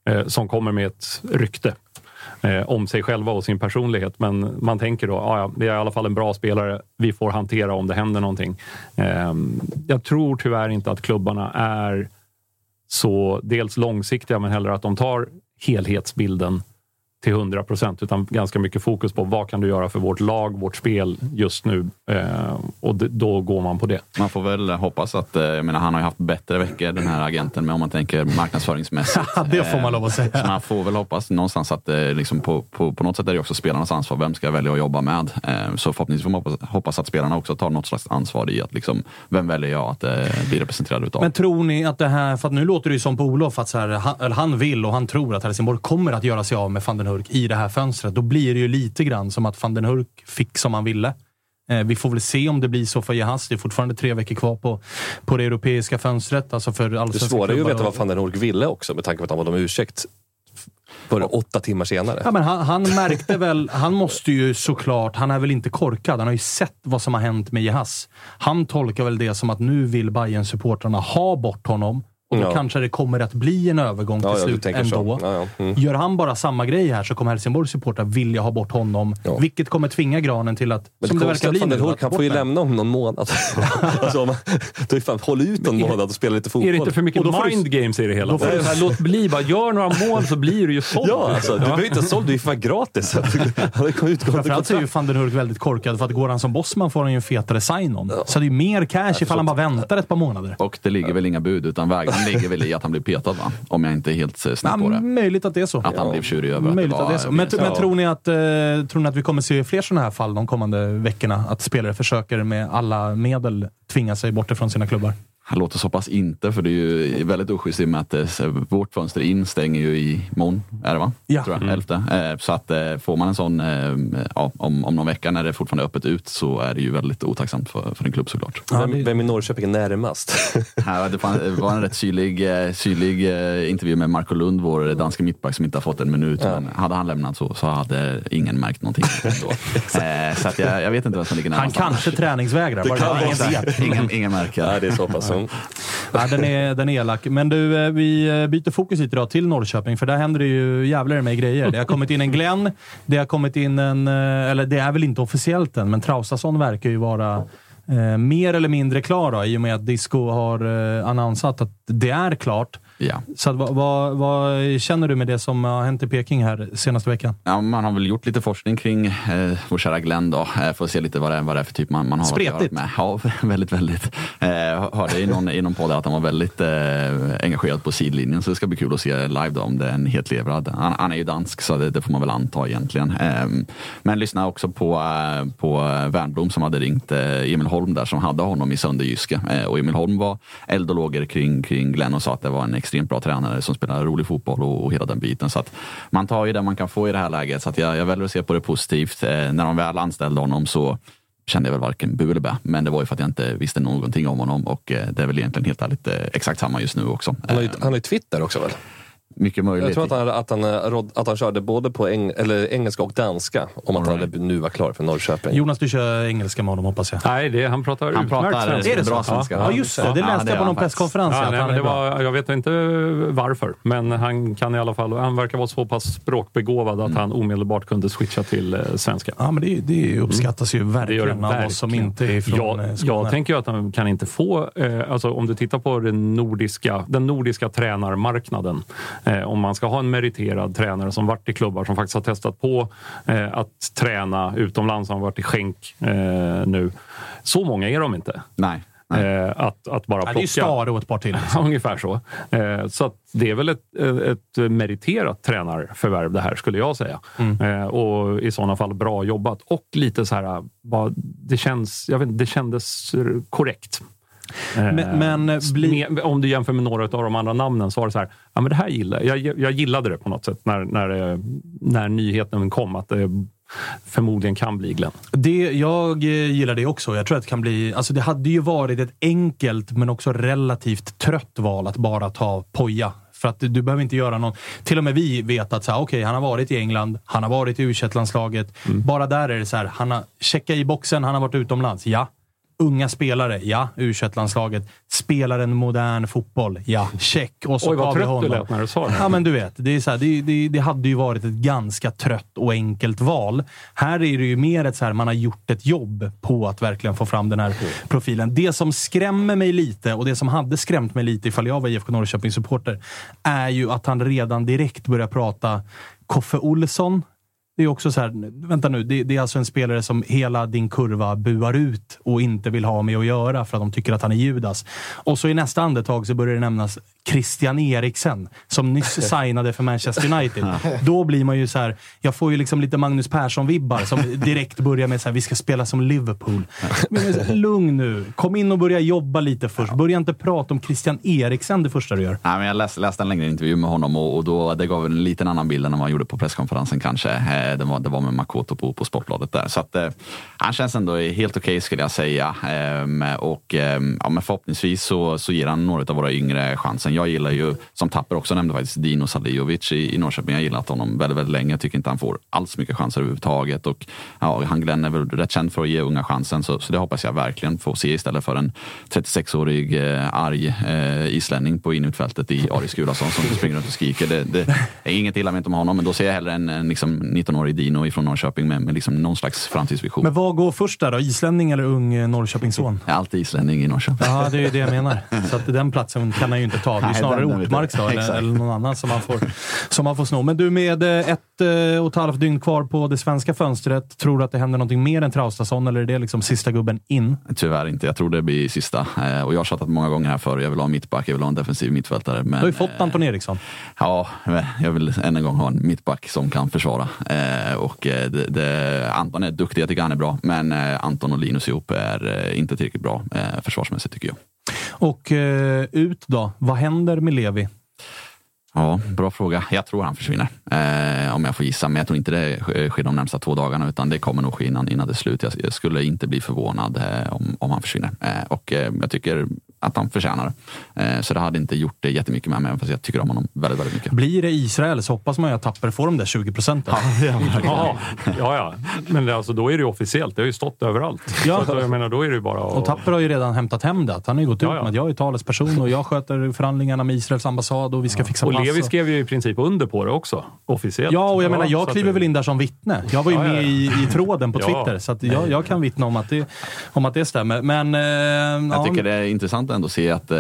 eh, som kommer med ett rykte eh, om sig själva och sin personlighet. Men man tänker då, "Ah, ja, det är i alla fall en bra spelare. Vi får hantera om det händer någonting. Eh, jag tror tyvärr inte att klubbarna är så dels långsiktiga, men heller att de tar helhetsbilden till 100 procent, utan ganska mycket fokus på vad kan du göra för vårt lag, vårt spel just nu. Eh, och då går man på det. Man får väl hoppas att, eh, jag menar han har ju haft bättre veckor den här agenten, men om man tänker marknadsföringsmässigt. <laughs> det får man lov att säga. Eh, Så man får väl hoppas någonstans att eh, liksom på, på, på något sätt är det också spelarnas ansvar. Vem ska jag välja att jobba med? Eh, Så förhoppningsvis får man hoppas, hoppas att spelarna också tar något slags ansvar i att liksom, vem väljer jag att eh, bli representerad utav? Men tror ni att det här, för nu låter det ju som på Olof att så här, han, eller han vill och han tror att Helsingborg kommer att göra sig av med van den Hurk i det här fönstret. Då blir det ju lite grann som att van den Hurk fick som han ville. Eh, vi får väl se om det blir så för Jehas. Det är fortfarande tre veckor kvar på, på det europeiska fönstret. Alltså för Det svåra är ju att veta vad van den Hork ville också med tanke på att han bad om ursäkt för åtta timmar senare. Ja, men han, han märkte väl, han måste ju såklart, han är väl inte korkad. Han har ju sett vad som har hänt med Jehas. Han tolkar väl det som att nu vill bayern supportrarna ha bort honom. Och då Ja. kanske det kommer att bli en övergång till Ja, slut ändå. Ja, ja. Mm. Gör han bara samma grej här så kommer Helsingborgs supportrar vilja ha bort honom. Ja. Vilket kommer tvinga Granen till att, Men som det det verkar bli nu, han får ju lämna om någon månad. <laughs> alltså, man, då är fan, håll ut någon Men är- månad och spela lite fotboll. Är det inte för mycket får du- mind games i det hela? då får du- här, låt bli, bara gör några mål så blir du ju såld. Ja, alltså, du behöver inte såld, du är fan gratis. <laughs> Framförallt så är ju van den Hurk väldigt korkad, för att går han som bossman får han ju en fetare sign-on. Så det är ju mer cash ifall han bara väntar ett par månader. Och det ligger väl inga bud, utan vägrar den ligger väl i att han blir petad va? Om jag inte är helt eh, snett på det. möjligt att det är så. Att han blev tjurig över Möjligt att det att var... det är så. Men, men tror, ni att, eh, tror ni att vi kommer se fler sådana här fall de kommande veckorna? Att spelare försöker med alla medel tvinga sig bort ifrån sina klubbar? Han låter så pass inte, för det är ju väldigt oschysst i och med att eh, vårt fönster in stänger ju i morgon, är det va? Ja. Tror jag, Mm. elfte. Eh, Så att eh, får man en sån ja, om, om någon vecka när det fortfarande är öppet ut så är det ju väldigt otacksamt för, för en klubb såklart. Vem, vem i Norrköping är närmast? <laughs> Här, det var en rätt syrlig, syrlig eh, intervju med Marco Lund, vår danska mittback som inte har fått en minut. Men hade han lämnat så, så hade ingen märkt någonting. <laughs> Så att jag, jag vet inte vem som ligger Han närmast. kanske träningsvägrar. Ingen. Ingen, ingen märker. Nej, det är så pass. Mm. Ja, den, är, den är elak. Men du, eh, vi eh, byter fokus lite idag till Norrköping, för där händer det ju jävlar med grejer. Det har kommit in en Glenn, det har kommit in en, eh, eller det är väl inte officiellt än, men Traustason verkar ju vara eh, mer eller mindre klar då, i och med att Disco har eh, annonsat att det är klart. Ja. Så vad, vad, vad känner du med det som har hänt i Peking här senaste veckan? Ja, man har väl gjort lite forskning kring eh, vår kära Glenn då, eh, för att se lite vad det är, vad det är för typ man, man har Spretigt. med. Ja, <laughs> väldigt, väldigt. Eh, hörde i någon, i någon podd att han var väldigt eh, engagerad på sidlinjen, så det ska bli kul att se live då om det är en helt levrad. Han, han är ju dansk, så det, det får man väl anta egentligen. Eh, men lyssna också på, eh, på Wernbloom som hade ringt eh, Emil Holm där, som hade honom i Sönderjyske. Eh, och Emil Holm var eld och lågor kring, kring Glenn och sa att det var en extremt bra tränare som spelar rolig fotboll och, och hela den biten. Så att man tar ju det man kan få i det här läget. Så att jag, jag väljer att se på det positivt. Eh, när de väl anställde honom så kände jag väl varken bu eller bä. Men det var ju för att jag inte visste någonting om honom och eh, det är väl egentligen helt ärligt eh, exakt samma just nu också. Han har ju, han har ju Twitter också väl? Mycket möjligt. Jag tror att han, att han, eh, att han körde både på eng, eller engelska och danska om att han hade- nu var klar för Norrköping. Jonas, du kör engelska med honom hoppas jag. Nej, det, han pratar Han utmärkt pratar svenska. Är det bra svenska. Ja, just det. Det Ja, läste det jag på någon han presskonferens. Ja, nej, han men det var, jag vet inte varför, men han kan i alla fall. Han verkar vara så pass språkbegåvad att han omedelbart kunde switcha till eh, svenska. Ja, men det, det uppskattas ju Det gör verkligen det av oss som verkligen. inte är från jag, eh, Skåne. jag tänker ju att han kan inte få, eh, alltså om du tittar på den nordiska, den nordiska tränarmarknaden. Eh, om man ska ha en meriterad tränare som varit i klubbar som faktiskt har testat på eh, att träna utomlands, som har varit i skänk eh, nu. Så många är de inte. Nej. nej. Eh, att, att bara ja, det är plocka. ju Stare och ett par till. Ja, <laughs> ungefär så. Eh, så att det är väl ett, ett meriterat tränarförvärv det här, skulle jag säga. Mm. Eh, och i sådana fall bra jobbat. Och lite så här, bara, det, känns, jag vet, inte, det kändes korrekt. Eh, Men- men, eh, bli- om du jämför med några av de andra namnen så var det så här, ja men det här gillar jag. Jag gillade det på något sätt när, när, eh, när nyheten kom att det förmodligen kan bli Glenn. Det, jag gillar det också. Jag tror att det kan bli... Alltså det hade ju varit ett enkelt men också relativt trött val att bara ta Poja. För att du, behöver inte göra någon... Till och med vi vet att så här, okej, han har varit i England, han har varit i u landslaget Bara där är det så här, han har checkat i boxen, han har varit utomlands. Ja. Unga spelare, ja. u landslaget Spelar en modern fotboll, ja. Check. Och så Oj, vad trött du honom. lät när du sa det. Ja, men du vet. Det, är så här, det, det, det hade ju varit ett ganska trött och enkelt val. Här är det ju mer ett så här, man har gjort ett jobb på att verkligen få fram den här profilen. Det som skrämmer mig lite, och det som hade skrämt mig lite ifall jag var IFK Norrköping-supporter, är ju att han redan direkt börjar prata Koffe Olsson. Det är också så här, vänta nu, det, det är alltså en spelare som hela din kurva buar ut och inte vill ha med att göra för att de tycker att han är Judas. Och så i nästa andetag så börjar det nämnas Christian Eriksen som nyss <laughs> signade för Manchester United. Då blir man ju så här, jag får ju liksom lite Magnus Persson-vibbar som direkt börjar med så här, vi ska spela som Liverpool. Men här, Lugn nu, kom in och börja jobba lite först. Börja inte prata om Christian Eriksen det första du gör. Nej, men jag läste, läste en längre intervju med honom och, och då, det gav en liten annan bild än vad han gjorde på presskonferensen kanske. Eh, det, var, det var med Makoto på, på Sportbladet där. Så att, eh, han känns ändå helt okej skulle jag säga. Ehm, och ehm, ja, men förhoppningsvis så, så ger han några av våra yngre chansen. Jag gillar ju, som Tapper också nämnde faktiskt, Dino Salijovic i, i Norrköping. Jag har gillat honom väldigt, väldigt länge. Jag tycker inte han får alls mycket chanser överhuvudtaget. Och, ja, han Glenn är väl rätt känd för att ge unga chansen. Så, så det hoppas jag verkligen få se istället för en 36-årig eh, arg eh, islänning på inutfältet i Aris Gulason som springer runt och skriker. Det, det är inget illa ment om honom, men då ser jag hellre en, en liksom 19-årig Dino ifrån Norrköping med, med liksom någon slags framtidsvision. Men vad går först där då? Islänning eller ung eh, Norrköpingsson? Alltid islänning i Norrköping. Ja, det är ju det jag menar. Så att den platsen kan han ju inte ta. Det är snarare Ortmarks eller, eller någon annan som man, får, som man får sno. Men du, med eh, ett eh, och ett halvt dygn kvar på det svenska fönstret, tror du att det händer någonting mer än Traustason, eller är det liksom sista gubben in? Tyvärr inte. Jag tror det blir sista. Eh, och jag har tjatat många gånger här förr. Jag vill ha en mittback, jag vill ha en defensiv mittfältare. Men, Du har ju fått eh, Anton Eriksson. Ja, jag vill än en gång ha en mittback som kan försvara. Och det, det, Anton är duktig, jag tycker han är bra. Men Anton och Linus ihop är inte tillräckligt bra försvarsmässigt tycker jag. Och ut då? Vad händer med Levi? Ja, bra fråga. Jag tror han försvinner. Eh, om jag får gissa. Men jag tror inte det sker de närmsta två dagarna. Utan det kommer nog ske innan, innan det är slut. Jag, jag skulle inte bli förvånad eh, om, om han försvinner. Eh, och eh, jag tycker att han förtjänar det. Eh, så det hade inte gjort det jättemycket med mig. Även fast jag tycker om honom väldigt, väldigt mycket. Blir det Israel så hoppas man ju att Tapper får de där 20 procenten. Ja, <laughs> ja, ja. Men det, alltså, då är det ju officiellt. Det har ju stått överallt. Ja. Så att, jag menar, då är det bara att... Och Tapper har ju redan hämtat hem det. Han har ju gått ut Ja, ja. med att jag är talesperson och jag sköter förhandlingarna med Israels ambassad och vi ska fixa Och pass. Levi skrev ju i princip under på det också. Officiellt. Ja, och jag menar, jag kliver det- väl in där som vittne. Jag var ju Ja, ja, med ja. i, i tråden på <laughs> Ja. Twitter, så att jag, jag kan vittna om att det, om att det stämmer. Men... Eh, Jag ja, tycker det är intressant ändå se att eh,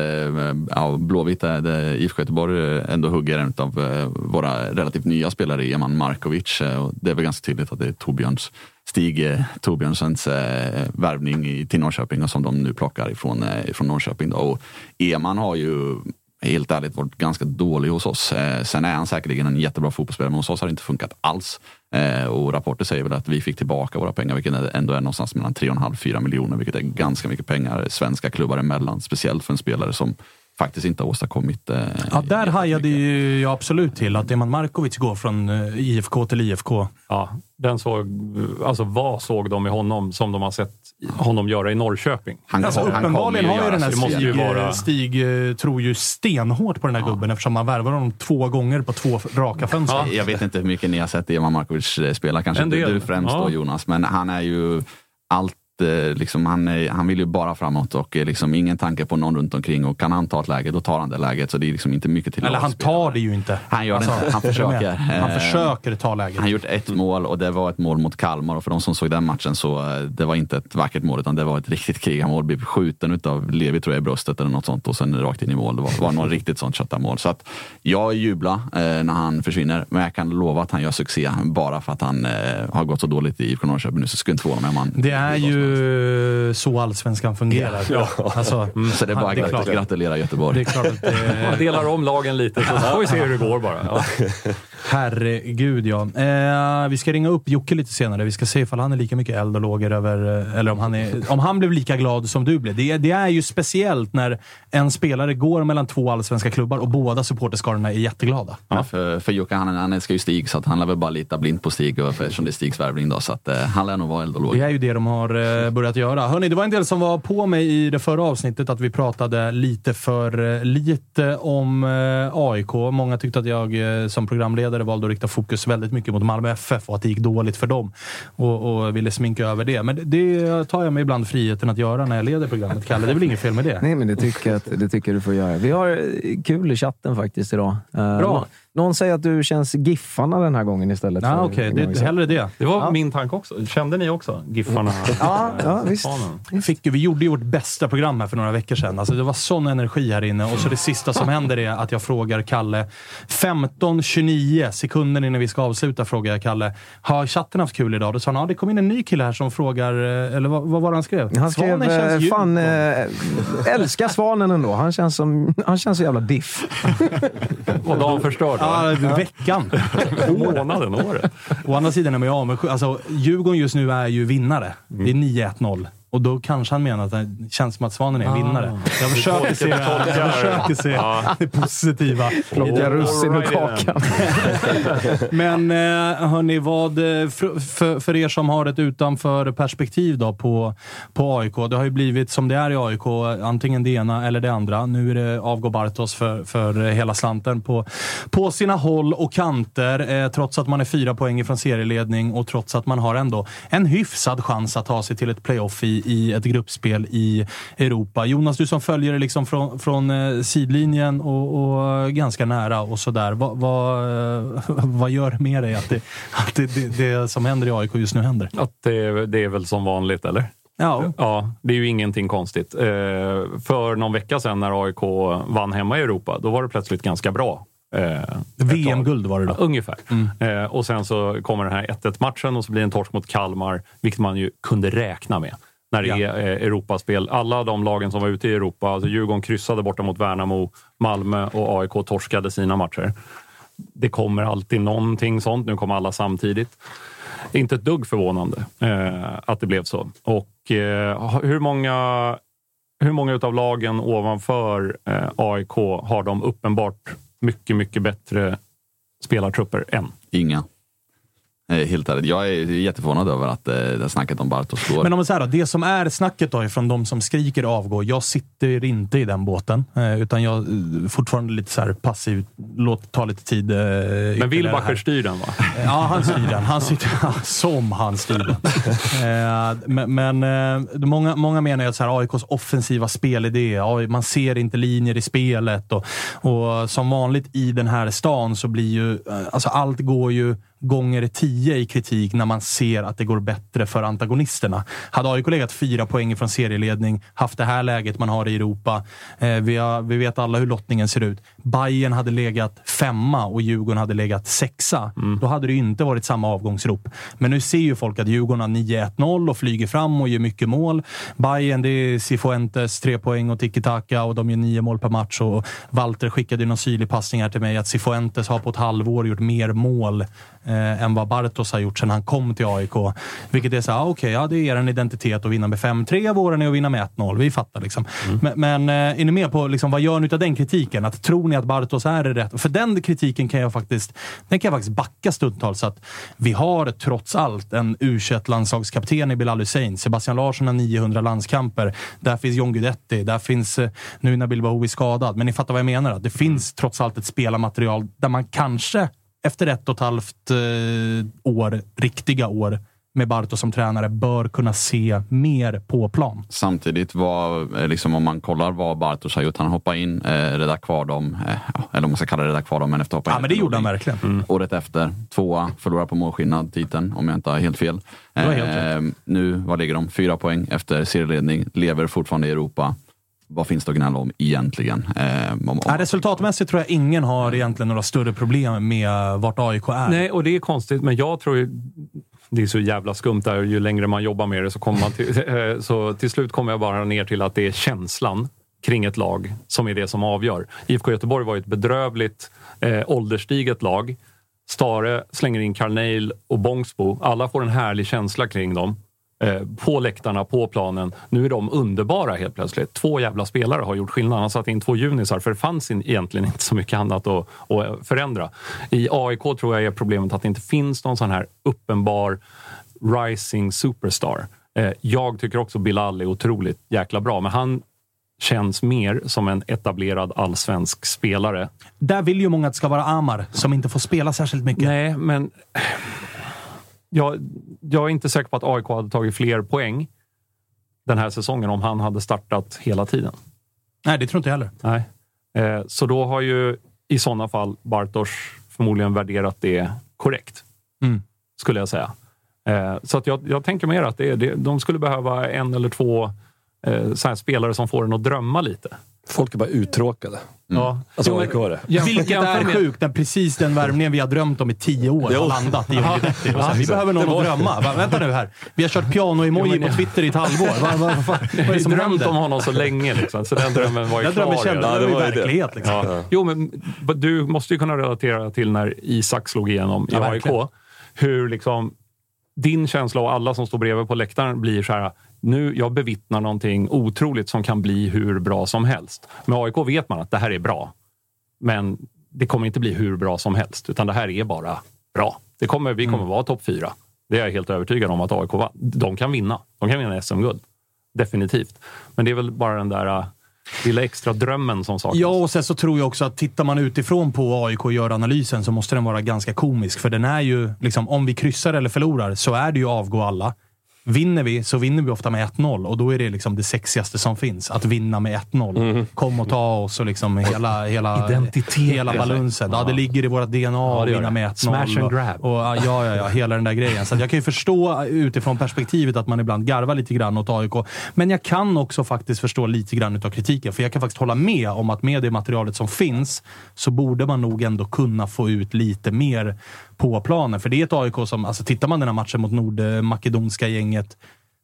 ja, Blåvitt, är eh, det, IFK Göteborg, eh, ändå hugger en av eh, våra relativt nya spelare, Eman Markovic. eh, Och det är väl ganska tydligt att det är Torbjörns, Stig eh, Torbjörnsens eh, värvning i, till Norrköping och som de nu plockar ifrån, eh, ifrån Norrköping. Då. Och Eman har ju helt ärligt varit ganska dålig hos oss. Eh, sen är han säkerligen en jättebra fotbollsspelare, men hos oss har det inte funkat alls. Eh, och rapporter säger väl att vi fick tillbaka våra pengar, vilket ändå är någonstans mellan 3,5-4 miljoner, vilket är ganska mycket pengar svenska klubbar emellan, speciellt för en spelare som faktiskt inte har åstadkommit... Eh, ja, där hajade ju jag absolut till att Eman Markovic går från eh, IFK till IFK. Ja, den såg, alltså vad såg de i honom som de har sett honom göra i Norrköping? Han, Alltså, han uppenbarligen har ju den här det måste ju Stig, vara- Stig eh, tror ju stenhårt på den här gubben eftersom man värvar honom två gånger på två raka fönster. Ja. Jag vet inte hur mycket ni har sett Eman Markovic eh, spela, kanske En inte del. du främst Ja. då Jonas, men han är ju allt eh, Liksom, han, är, han vill ju bara framåt och eh, liksom ingen tanke på någon runt omkring och kan han ta ett läge, då tar han det läget. Så det är liksom inte mycket till Eller han tar det ju inte. Han gör det Alltså, inte, han försöker. Han Eh, försöker ta läget. Han har gjort ett mål och det var ett mål mot Kalmar och för de som såg den matchen så eh, det var inte ett vackert mål utan det var ett riktigt krigarmål. Blev skjuten utav Levi tror jag i bröstet eller något sånt och sen rakt in i mål. Det var, var något riktigt sånt köttarmål. Så att jag jublar eh, när han försvinner men jag kan lova att han gör succé bara för att han eh, har gått så dåligt i IFK Norrköping nu så skulle inte förvåna mig om han Det är helst. Ju så allsvenskan fungerar. Ja. Alltså, Så det är bara det är att gratulera Göteborg. Det är klart att det Man delar om lagen lite så får vi se hur det går bara. Ja. Herregud ja. Eh, vi ska ringa upp Jocke lite senare. Vi ska se ifall han är lika mycket eld och lågor över... eh, Eller om han, är, om han blev lika glad som du blev. Det, det är ju speciellt när en spelare går mellan två allsvenska klubbar och båda supporterskarorna är jätteglada. Ja, för, för Jocke, han, han älskar ju Stig så att han lär väl bara lita blint på Stig eftersom det är Stigs värvning. Då, så att, eh, han lär nog vara eld och låg. Det är ju det de har eh, börjat göra. Hörni, det var en del som var på mig i det förra avsnittet att vi pratade lite för eh, lite om eh, AIK. Många tyckte att jag eh, som programledare valde att rikta fokus väldigt mycket mot Malmö FF och att det gick dåligt för dem. Och, och ville sminka över det. Men det, tar jag mig ibland friheten att göra när jag leder programmet, Kalle. Det är väl inget fel med det? Nej, men det tycker, jag att, det tycker du får göra. Vi har eh, kul i chatten faktiskt idag. Eh, Bra. Nå- Någon säger att du känns Giffarna den här gången istället. Ja, för Okej, det, sedan. hellre det. Det var Ja. min tanke också. Kände ni också Giffarna? Ja, ja visst. Fick, vi gjorde ju vårt bästa program här för några veckor sedan. Alltså, det var sån energi här inne. Och så det sista som händer är att jag frågar Kalle. 15.29 sekunder innan vi ska avsluta frågar jag Kalle. Har chatten haft kul idag? Då sa han, ja det kom in en ny kille här som frågar... eh, Eller vad, vad var det han skrev? Han skrev, Svanen känns eh, djup. fan, eh, älskar Svanen ändå. Han känns, som, han känns så jävla diff. Och dagen förstörd? Ja, veckan. <laughs> Månaden, året. Å andra sidan är man ju avundsjuk. Alltså, Djurgården just nu är ju vinnare. Mm. Det är 9-1-0. Och då kanske han menar att det känns som att Svanen är en vinnare. Jag försöker se, jag försöker se det positiva. i Plocka det. russin ur kakan. <laughs> Men eh, hörni, vad, eh, för, för, för er som har ett utanför perspektiv då på, på AIK. Det har ju blivit som det är i AIK, antingen det ena eller det andra. Nu är det avgå Bartos för, för hela slanten på, på sina håll och kanter. Eh, trots att man är fyra poäng ifrån serieledning och trots att man har ändå en hyfsad chans att ta sig till ett playoff i, i, i ett gruppspel i Europa. Jonas, du som följer det liksom från, från eh, sidlinjen och, och ganska nära och sådär. Vad, vad, eh, vad gör det med dig att, det, att det, det, det som händer i AIK just nu händer? Att det, det är väl som vanligt, eller? Ja. ja, det är ju ingenting konstigt. Eh, för någon vecka sedan när AIK vann hemma i Europa, då var det plötsligt ganska bra. VM-guld var det då? Ja, ungefär. Eh, och sen så kommer den här 1-1 matchen och så blir det en torsk mot Kalmar, vilket man ju kunde räkna med. När det Ja. är eh, Europaspel. Alla de lagen som var ute i Europa, alltså Djurgården kryssade borta mot Värnamo, Malmö och AIK torskade sina matcher. Det kommer alltid någonting sånt. Nu kommer alla samtidigt. Inte ett dugg förvånande eh, att det blev så. Och eh, hur många hur många av lagen ovanför eh, AIK har de uppenbart mycket, mycket bättre spelartrupper än? Inga. Eh, Helt ärligt. Jag är jätteförvånad över att eh, snacket om Bartos går. Men om man säger då, det som är snacket då ifrån de som skriker avgå. Jag sitter inte i den båten, eh, utan jag är fortfarande lite så här passiv. Låt ta lite tid. eh, Men Wilbacher styr den, va? Ja, han styr den. Han styr, <laughs> som han styr den. Eh, Men, men eh, många, många menar ju att så här, AIKs offensiva spelidé, man ser inte linjer i spelet och, och som vanligt i den här stan så blir ju, eh, alltså allt går ju gånger tio i kritik när man ser att det går bättre för antagonisterna. Hade AIK legat fyra poäng från serieledning, haft det här läget man har i Europa, eh, vi, har, vi vet alla hur lottningen ser ut. Bayern hade legat femma och Djurgården hade legat sexa. Då hade det inte varit samma avgångsrop. Men nu ser ju folk att Djurgården har 9-1-0 och flyger fram och gör mycket mål. Bayern, det är Cifuentes tre poäng och tiki-taka och de gör nio mål per match. Och Walter skickade ju någon syrlig passning här till mig att Cifuentes har på ett halvår gjort mer mål eh, än vad Bartos har gjort sedan han kom till AIK. Vilket är så här, ah, okej, ja, det är er identitet att vinna med 5-3. Våren är att vinna med 1-0. Vi fattar liksom. Men, men eh, är ni med på liksom, vad gör ni av den kritiken? Att tror ni att Bartos är rätt? För den kritiken kan jag faktiskt, den kan jag faktiskt backa stundtals. Att vi har trots allt en u landslagskapten i Bilal Hussein. Sebastian Larsson har 900 landskamper. Där finns John Guidetti. Där finns, eh, nu när Bilbao är skadad. Men ni fattar vad jag menar. Att det finns trots allt ett spelarmaterial där man kanske efter ett och ett halvt eh, år, riktiga år, med Bartos som tränare, bör kunna se mer på plan. Samtidigt, var, eh, liksom, om man kollar vad Bartos har gjort. Han hoppade in, eh, rädda kvar dem. Eh, eller om man ska kalla det rädda kvar dem, men efter hoppa. Ja, men det gjorde han verkligen. Mm. Året efter, tvåa, förlorar på målskillnad, titeln, om jag inte har helt fel. Har helt rätt. Eh, nu, vad ligger de? Fyra poäng efter serieledning, lever fortfarande i Europa. Vad finns det att gnälla om egentligen? Eh, om, om, Ja, resultatmässigt tror jag ingen har egentligen några större problem med vart AIK är. Nej, och det är konstigt, men jag tror ju... Det är så jävla skumt där. Ju längre man jobbar med det så kommer man till... <laughs> eh, Så till slut kommer jag bara ner till att det är känslan kring ett lag som är det som avgör. IFK Göteborg var ju ett bedrövligt eh, ålderstiget lag. Stare slänger in Carneil och Bångsbo. Alla får en härlig känsla kring dem. Eh, på läktarna, på planen. Nu är de underbara helt plötsligt. Två jävla spelare har gjort skillnad. Han satt in två junisar för det fanns egentligen inte så mycket annat att, att förändra. I AIK tror jag är problemet att det inte finns någon sån här uppenbar rising superstar. Eh, jag tycker också Bilal är otroligt jäkla bra, men han känns mer som en etablerad allsvensk spelare. Där vill ju många att det ska vara Amar, som inte får spela särskilt mycket. Nej, men jag, jag är inte säker på att AIK hade tagit fler poäng den här säsongen om han hade startat hela tiden. Nej, det tror inte jag heller. Nej. Eh, så då har ju i sådana fall Bartos förmodligen värderat det korrekt, Mm. skulle jag säga. Eh, så att jag, jag tänker mer att det, det, de skulle behöva en eller två eh, spelare som får en att drömma lite. Folk är bara uttråkade. Ja. Alltså Jo, men- AIK-are. Vilket är sjukt när precis den värvningen vi har drömt om i tio år Jo. har landat i <laughs> Ja. Guidetti. Ja, Vi behöver någon att drömma. Va, vänta nu här. Vi har kört piano-emoji på Twitter i ett halvår. Va, va, va, vad är det som drömt händer? om honom så länge, liksom, så den drömmen var ju Den klar. drömmen kände redan. jag det i var verklighet. Liksom. Ja. Jo, men du måste ju kunna relatera till när Isak slog igenom i Ja, AIK. Hur liksom din känsla och alla som står bredvid på läktaren blir så här. Nu, jag bevittnar någonting otroligt som kan bli hur bra som helst. Med AIK vet man att det här är bra. Men det kommer inte bli hur bra som helst, utan det här är bara bra. Det kommer, vi kommer vara topp fyra. Det är jag helt övertygad om att AIK va- De kan vinna. De kan vinna SM-guld. Definitivt. Men det är väl bara den där äh, lilla extra drömmen som saknas. Ja, och sen så tror jag också att tittar man utifrån på AIK och gör analysen så måste den vara ganska komisk. För den är ju, liksom, om vi kryssar eller förlorar så är det ju avgå alla. Vinner vi så vinner vi ofta med 1-0 och då är det liksom det sexigaste som finns. Att vinna med 1-0. Mm. Kom och ta oss och liksom hela, hela, Identitet. hela balunsen. Ja, det ligger i vårt DNA Ja, att vinna med 1-0. Smash and och- grab. Och, ja, ja, ja, hela den där grejen. Så jag kan ju förstå utifrån perspektivet att man ibland garvar lite grann åt AIK. Men jag kan också faktiskt förstå lite grann utav kritiken. För jag kan faktiskt hålla med om att med det materialet som finns så borde man nog ändå kunna få ut lite mer på planen. För det är ett AIK som, alltså tittar man den här matchen mot nordmakedonska gänget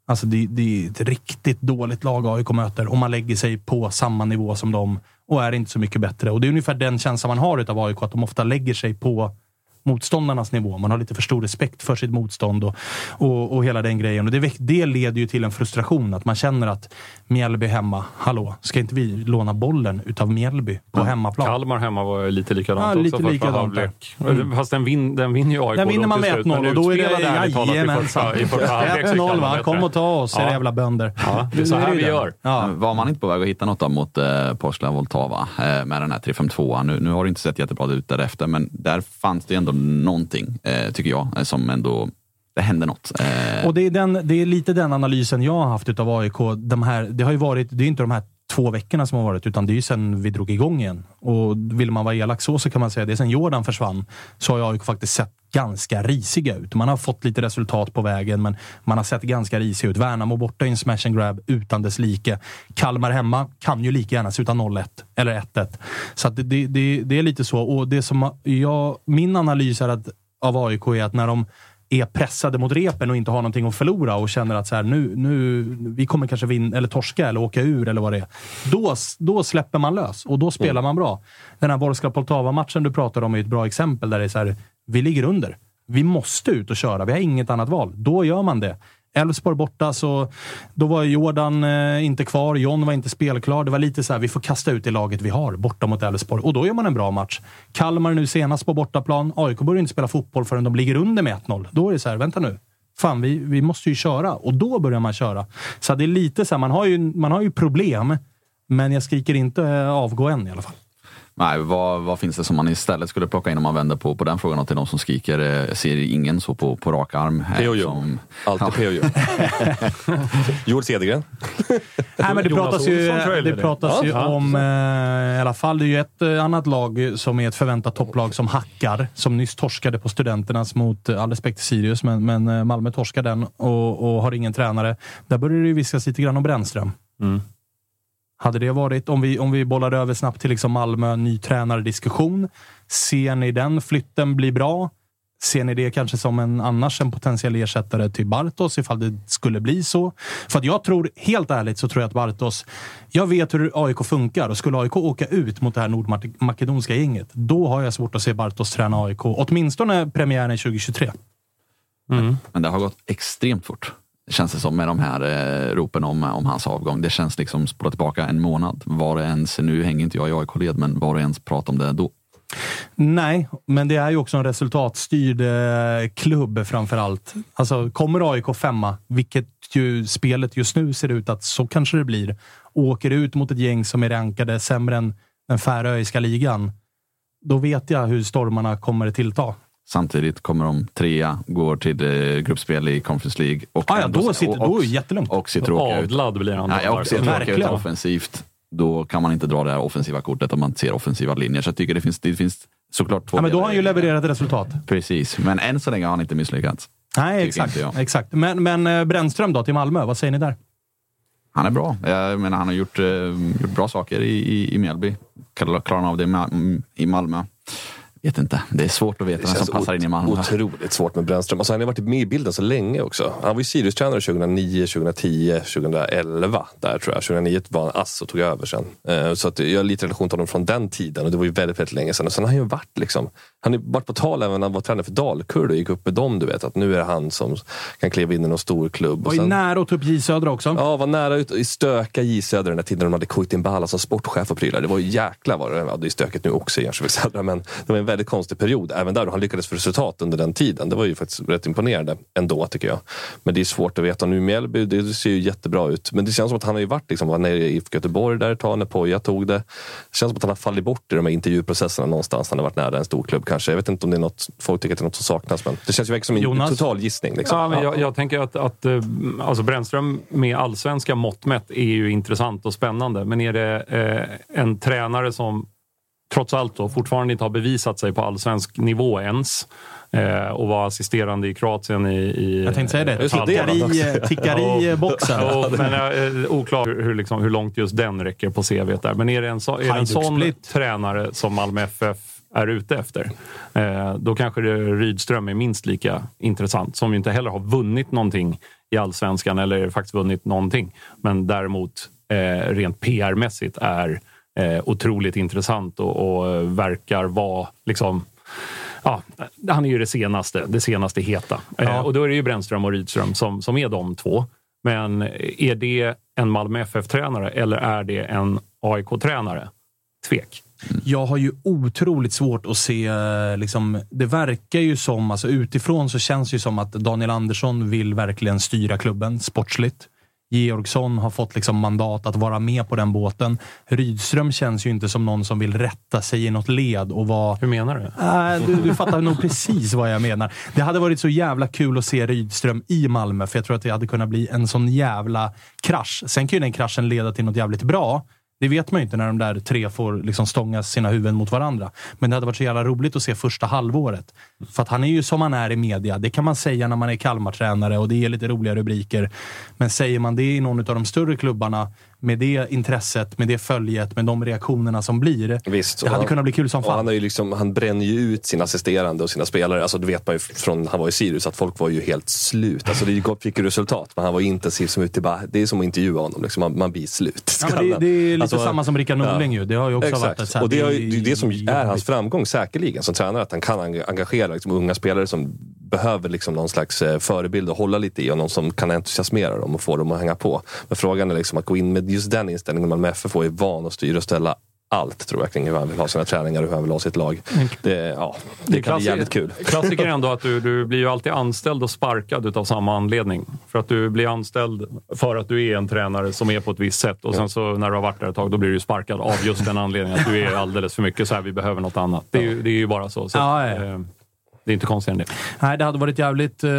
Alltså det, det är ett riktigt dåligt lag AIK möter och man lägger sig på samma nivå som dem och är inte så mycket bättre. Och Det är ungefär den känslan man har av AIK, att de ofta lägger sig på motståndarnas nivå. Man har lite för stor respekt för sitt motstånd och, och, och hela den grejen. Och det, det leder ju till en frustration, att man känner att Mjällby hemma, hallå, ska inte vi låna bollen utav Mjällby på hemmaplan? Kalmar hemma var lite likadant Ja, också. lite första likadant där. Fast den, vin, den vinner ju AIK Där vinner man med slut, men 1-0 och då är det jajamensan. första- i första halvlek så gick 1-0 Kalmar va, bättre. kom och ta oss era Ja. jävla bönder. Ja, det är så här vi gör. Ja. Var man inte på väg att hitta något då mot eh, Porsla Voltava eh, med den här 352 nu, nu har det inte sett jättebra ut därefter, men där fanns det ändå någonting, eh, tycker jag, eh, som ändå, det händer något. Eh, Och det är, den, det är lite den analysen jag har haft utav AIK. De här, det har ju varit, det är inte de här två veckorna som har varit, utan det är ju sen vi drog igång igen. Och vill man vara elak så, så kan man säga det. Sen Jordan försvann så har ju AIK faktiskt sett ganska risiga ut. Man har fått lite resultat på vägen, men man har sett ganska risiga ut. Värnamo borta i en smash and grab utan dess like. Kalmar hemma kan ju lika gärna sluta 0-1 eller 1-1. Så att det, det, det, det är lite så. Och det som jag, min analys är att, av AIK är att när de är pressade mot repen och inte har någonting att förlora och känner att så här, nu, nu, vi kommer kanske vinna eller torska eller åka ur eller vad det är. Då, då släpper man lös och då spelar man bra. Den här Vorskla-Poltava-matchen du pratar om är ett bra exempel där det är så här, vi ligger under. Vi måste ut och köra. Vi har inget annat val. Då gör man det. Elfsborg borta, så då var Jordan eh, inte kvar. John var inte spelklar. Det var lite så här, vi får kasta ut det laget vi har borta mot Elfsborg. Och då gör man en bra match. Kalmar nu senast på bortaplan. AIK börjar inte spela fotboll förrän de ligger under med 1-0. Då är det så här, vänta nu. Fan, vi, vi måste ju köra. Och då börjar man köra. Så det är lite så här, man har ju, man har ju problem. Men jag skriker inte eh, avgå än i alla fall. Nej, vad, vad finns det som man istället skulle plocka in om man vänder på, på den frågan till de som skriker? eh, Jag ser ingen så på, på rak arm. P.O. som-. Alltid P.O. <laughs> Joel Cedergren. Nej, men det pratas ju, det pratas ju ja. om, eh, i alla fall, det är ju ett eh, annat lag som är ett förväntat topplag som hackar, som nyss torskade på Studenternas mot, eh, all respekt till Sirius, men, men Malmö torskar den och, och har ingen tränare. Där börjar det ju viskas lite grann om Brännström. Mm. Hade det varit, om vi, om vi bollar över snabbt till liksom Malmö, ny tränardiskussion. Ser ni den flytten bli bra? Ser ni det kanske som en annars en potentiell ersättare till Bartos ifall det skulle bli så? För att jag tror, helt ärligt, så tror jag att Bartos... Jag vet hur AIK funkar och skulle AIK åka ut mot det här nordmakedonska gänget, då har jag svårt att se Bartos träna AIK. Åtminstone premiären 2023. Men det har gått extremt fort. Känns det som med de här eh, ropen om, om hans avgång. Det känns liksom spola tillbaka en månad. Var det ens, nu hänger inte jag i AIK-led, men var det ens prat om det då? Nej, men det är ju också en resultatstyrd eh, klubb framför allt. Alltså, kommer AIK femma, vilket ju spelet just nu ser ut att så kanske det blir, och åker ut mot ett gäng som är rankade sämre än den färöiska ligan, då vet jag hur stormarna kommer tillta. Samtidigt kommer de trea, går till eh, gruppspel i Conference League. Och Ah, ja, ändå- då, sitter, och- då är det jättelugnt. och ser tråkiga ut. Adlad blir han. Nej, och ser tråkiga ut offensivt. Då kan man inte dra det här offensiva kortet om man ser offensiva linjer. Så jag tycker det finns, det finns såklart två Ja, men då har han ju levererat resultat. Precis, men än så länge har han inte misslyckats. Nej, exakt. exakt. Men, men eh, Brännström då, till Malmö, vad säger ni där? Han är bra. Jag menar, han har gjort, eh, gjort bra saker i, i, i Mjällby. Klarar han av det i Malmö? Vet inte. Det är svårt att veta Det vem som passar in i Malmö. otroligt svårt med Brännström. Och så har han har varit med i bilden så länge också. Han var ju Sirius-tränare 2009, 2010, 2011. Där tror jag. 2009 var han ass och tog över sen. Eh, Så att jag har lite relation till honom från den tiden. Och det var ju väldigt, väldigt länge sedan. Och sen har han ju varit liksom. Han har varit på tal även när han var tränare för Dalkurd och gick upp med dem. Du vet att nu är det han som kan kliva in i någon stor klubb. Var sen, nära att ta upp J Södra också. Ja, var nära ut i stöka J Södra den där tiden när de hade Kuitin Bala som sportchef och prylar. Det var ju jäkla vad det var. Det är stökigt nu också i Jönköping Södra. Men det var en väldigt konstig period även där och han lyckades få resultat under den tiden. Det var ju faktiskt rätt imponerande ändå tycker jag. Men det är svårt att veta nu. Mjällby, det ser ju jättebra ut. Men det känns som att han har ju varit liksom, var nere i IFK Göteborg där ett tag när Poja tog det. Det känns som att han har fallit bort i de här intervjuprocesserna någonstans. Han har varit nära en stor klubb kanske. Jag vet inte om det är något, folk tycker att det är något som saknas. Men det känns ju som en Jonas? total gissning. Liksom. Ja, men jag, jag tänker att, att eh, alltså Brännström med allsvenska mått mätt är ju intressant och spännande. Men är det eh, en tränare som trots allt då, fortfarande inte har bevisat sig på allsvensk nivå ens eh, och var assisterande i Kroatien i... i Jag tänkte säga det. Tickar i, tickar i boxen. Ja, men eh, oklart hur, hur, liksom, hur långt just den räcker på CV där. Men är det en, så, är det en sån tränare som Malmö FF är ute efter, eh, då kanske Rydström är minst lika intressant. Som ju inte heller har vunnit någonting i allsvenskan eller faktiskt vunnit någonting. Men däremot eh, rent PR-mässigt är eh, otroligt intressant och, och verkar vara liksom Ja, han är ju det senaste, det senaste heta. Eh, och då är det ju Brännström och Rydström som, som är de två. Men är det en Malmö FF-tränare eller är det en AIK-tränare? Tvek. Jag har ju otroligt svårt att se, eh, liksom, det verkar ju som, alltså utifrån så känns det ju som att Daniel Andersson vill verkligen styra klubben sportsligt. Georgsson har fått liksom mandat att vara med på den båten. Rydström känns ju inte som någon som vill rätta sig i något led och vara... Hur menar du? Äh, du, du fattar nog precis vad jag menar. Det hade varit så jävla kul att se Rydström i Malmö, för jag tror att det hade kunnat bli en sån jävla krasch. Sen kan ju den kraschen leda till något jävligt bra. Det vet man ju inte när de där tre får liksom stånga sina huvuden mot varandra. Men det hade varit så jävla roligt att se första halvåret. För att han är ju som han är i media. Det kan man säga när man är Kalmar-tränare och det ger lite roliga rubriker. Men säger man det i någon av de större klubbarna med det intresset, med det följet, med de reaktionerna som blir. Visst, det hade han, kunnat bli kul som fan. Han, är ju liksom, han bränner ju ut sina assisterande och sina spelare. Alltså, det vet man ju från han var i Sirius att folk var ju helt slut. Alltså, det fick ju resultat, men han var intensiv som ute bara, Det är som att intervjua honom. Liksom, man, man blir slut. Ja, det, det är lite Alltså, samma som Rickard Norling ju. Det har ju också Exakt. varit ett här, och det, är det det som är hans framgång säkerligen som tränare. Att han kan eng- engagera liksom, unga spelare som behöver liksom, någon slags eh, förebild att hålla lite i och någon som kan entusiasmera dem och få dem att hänga på. Men frågan är liksom att gå in med just den inställningen. Malmö FF är van att styra och ställa allt tror jag kring hur han vill ha sina träningar och hur han vill ha sitt lag. Det, ja, det, kan bli jävligt kul. Klassiker är ändå att du, du blir ju alltid anställd och sparkad utav samma anledning. För att du blir anställd för att du är en tränare som är på ett visst sätt och sen så när du har varit där ett tag, då blir du sparkad av just den anledningen att du är alldeles för mycket så här, vi behöver något annat. Det är ju, det är ju bara så. så Ja, ja det är inte konstigare än det. Nej, det hade varit jävligt eh,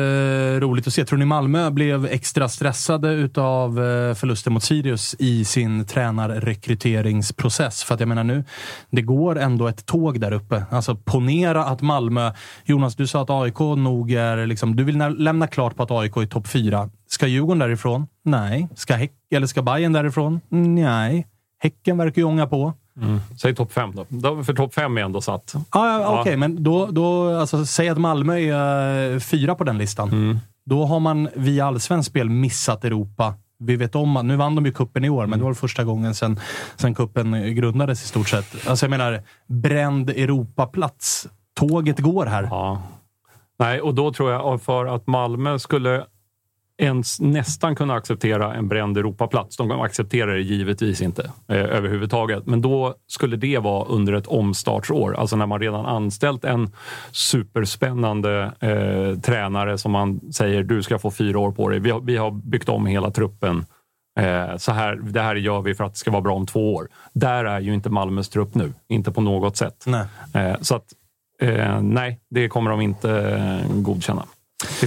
roligt att se. Tror ni Malmö blev extra stressade utav eh, förlusten mot Sirius i sin tränarrekryteringsprocess? För att jag menar nu, det går ändå ett tåg där uppe. Alltså ponera att Malmö... Jonas, du sa att AIK nog är... Liksom, du vill lämna klart på att AIK är topp fyra. Ska Djurgården därifrån? Nej. Ska Häck, eller ska Bayern därifrån? Nej. Häcken verkar ju ånga på. Mm. Säg topp fem då. För topp fem är ändå satt. Ja, ja, Ja. Okej, men då, då alltså, säg att Malmö är eh, fyra på den listan. Mm. Då har man via allsvenskt spel missat Europa. Vi vet om att, nu vann de ju kuppen i år, men det var första gången sen, sen kuppen grundades i stort sett. Alltså jag menar, bränd Europaplats. Tåget går här. Ja. Nej, och då tror jag för att Malmö skulle ens nästan kunna acceptera en bränd Europaplats. De accepterar det givetvis inte eh, överhuvudtaget. Men då skulle det vara under ett omstartsår. Alltså när man redan anställt en superspännande eh, tränare som man säger du ska få fyra år på dig. Vi har, vi har byggt om hela truppen. Eh, så här, det här gör vi för att det ska vara bra om två år. Där är ju inte Malmös trupp nu. Inte på något sätt. Nej. Eh, så att eh, nej, det kommer de inte eh, godkänna. Det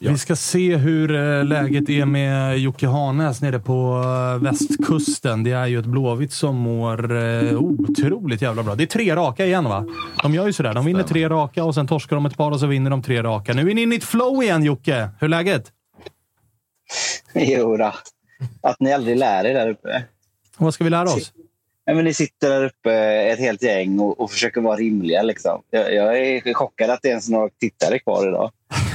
Vi ska se hur eh, läget är med Jocke Hanes nere på eh, västkusten. Det är ju ett Blåvitt som mår eh, otroligt jävla bra. Det är tre raka igen va? De gör ju sådär. De vinner tre raka och sen torskar de ett par och så vinner de tre raka. Nu är ni inne i ett flow igen Jocke. Hur är läget? Jo då. Att ni aldrig lär er där uppe. Vad ska vi lära oss? Ja, men ni sitter där uppe, ett helt gäng, och, och försöker vara rimliga. Liksom. Jag, jag är chockad att det ens är några tittare kvar idag.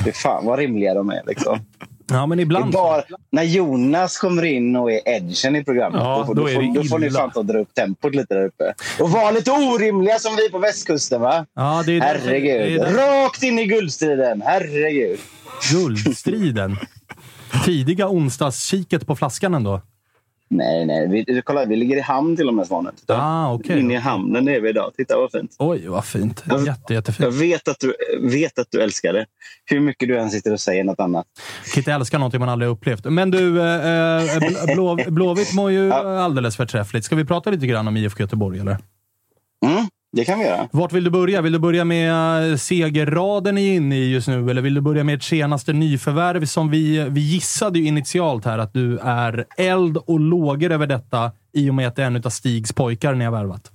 Fy fan vad rimliga de är. Liksom. <laughs> Ja, men ibland... bara, när Jonas kommer in och är edgen i programmet, Ja, då, får- då då, får, då får ni fan ta dra upp tempot lite där uppe. Och vara lite orimliga som vi på västkusten, va? Ja, det är Herregud. det är- Rakt in i guldstriden. Herregud. Guldstriden. <laughs> Tidiga onsdagskiket på flaskan ändå. Nej, nej. Vi, kolla, vi ligger i hamn till och med, Svanen. Ah, okej. Inne i hamnen är vi idag. Titta vad fint. Oj, vad fint. Jätte, jättefint. Jag vet att, du, vet att du älskar det. Hur mycket du än sitter och säger något annat. Kitte älskar någonting man aldrig upplevt. Men du, eh, eh, Bl- <laughs> Blå, Blåvitt mår ju alldeles förträffligt. Ska vi prata lite grann om IFK Göteborg, eller? Mm, det kan vi göra. Vart vill du börja? Vill du börja med eh, segerraden ni är inne i just nu, eller vill du börja med ert senaste nyförvärv som vi, vi gissade ju initialt här att du är eld och lågor över detta i och med att det är en av Stigs pojkar ni har värvat.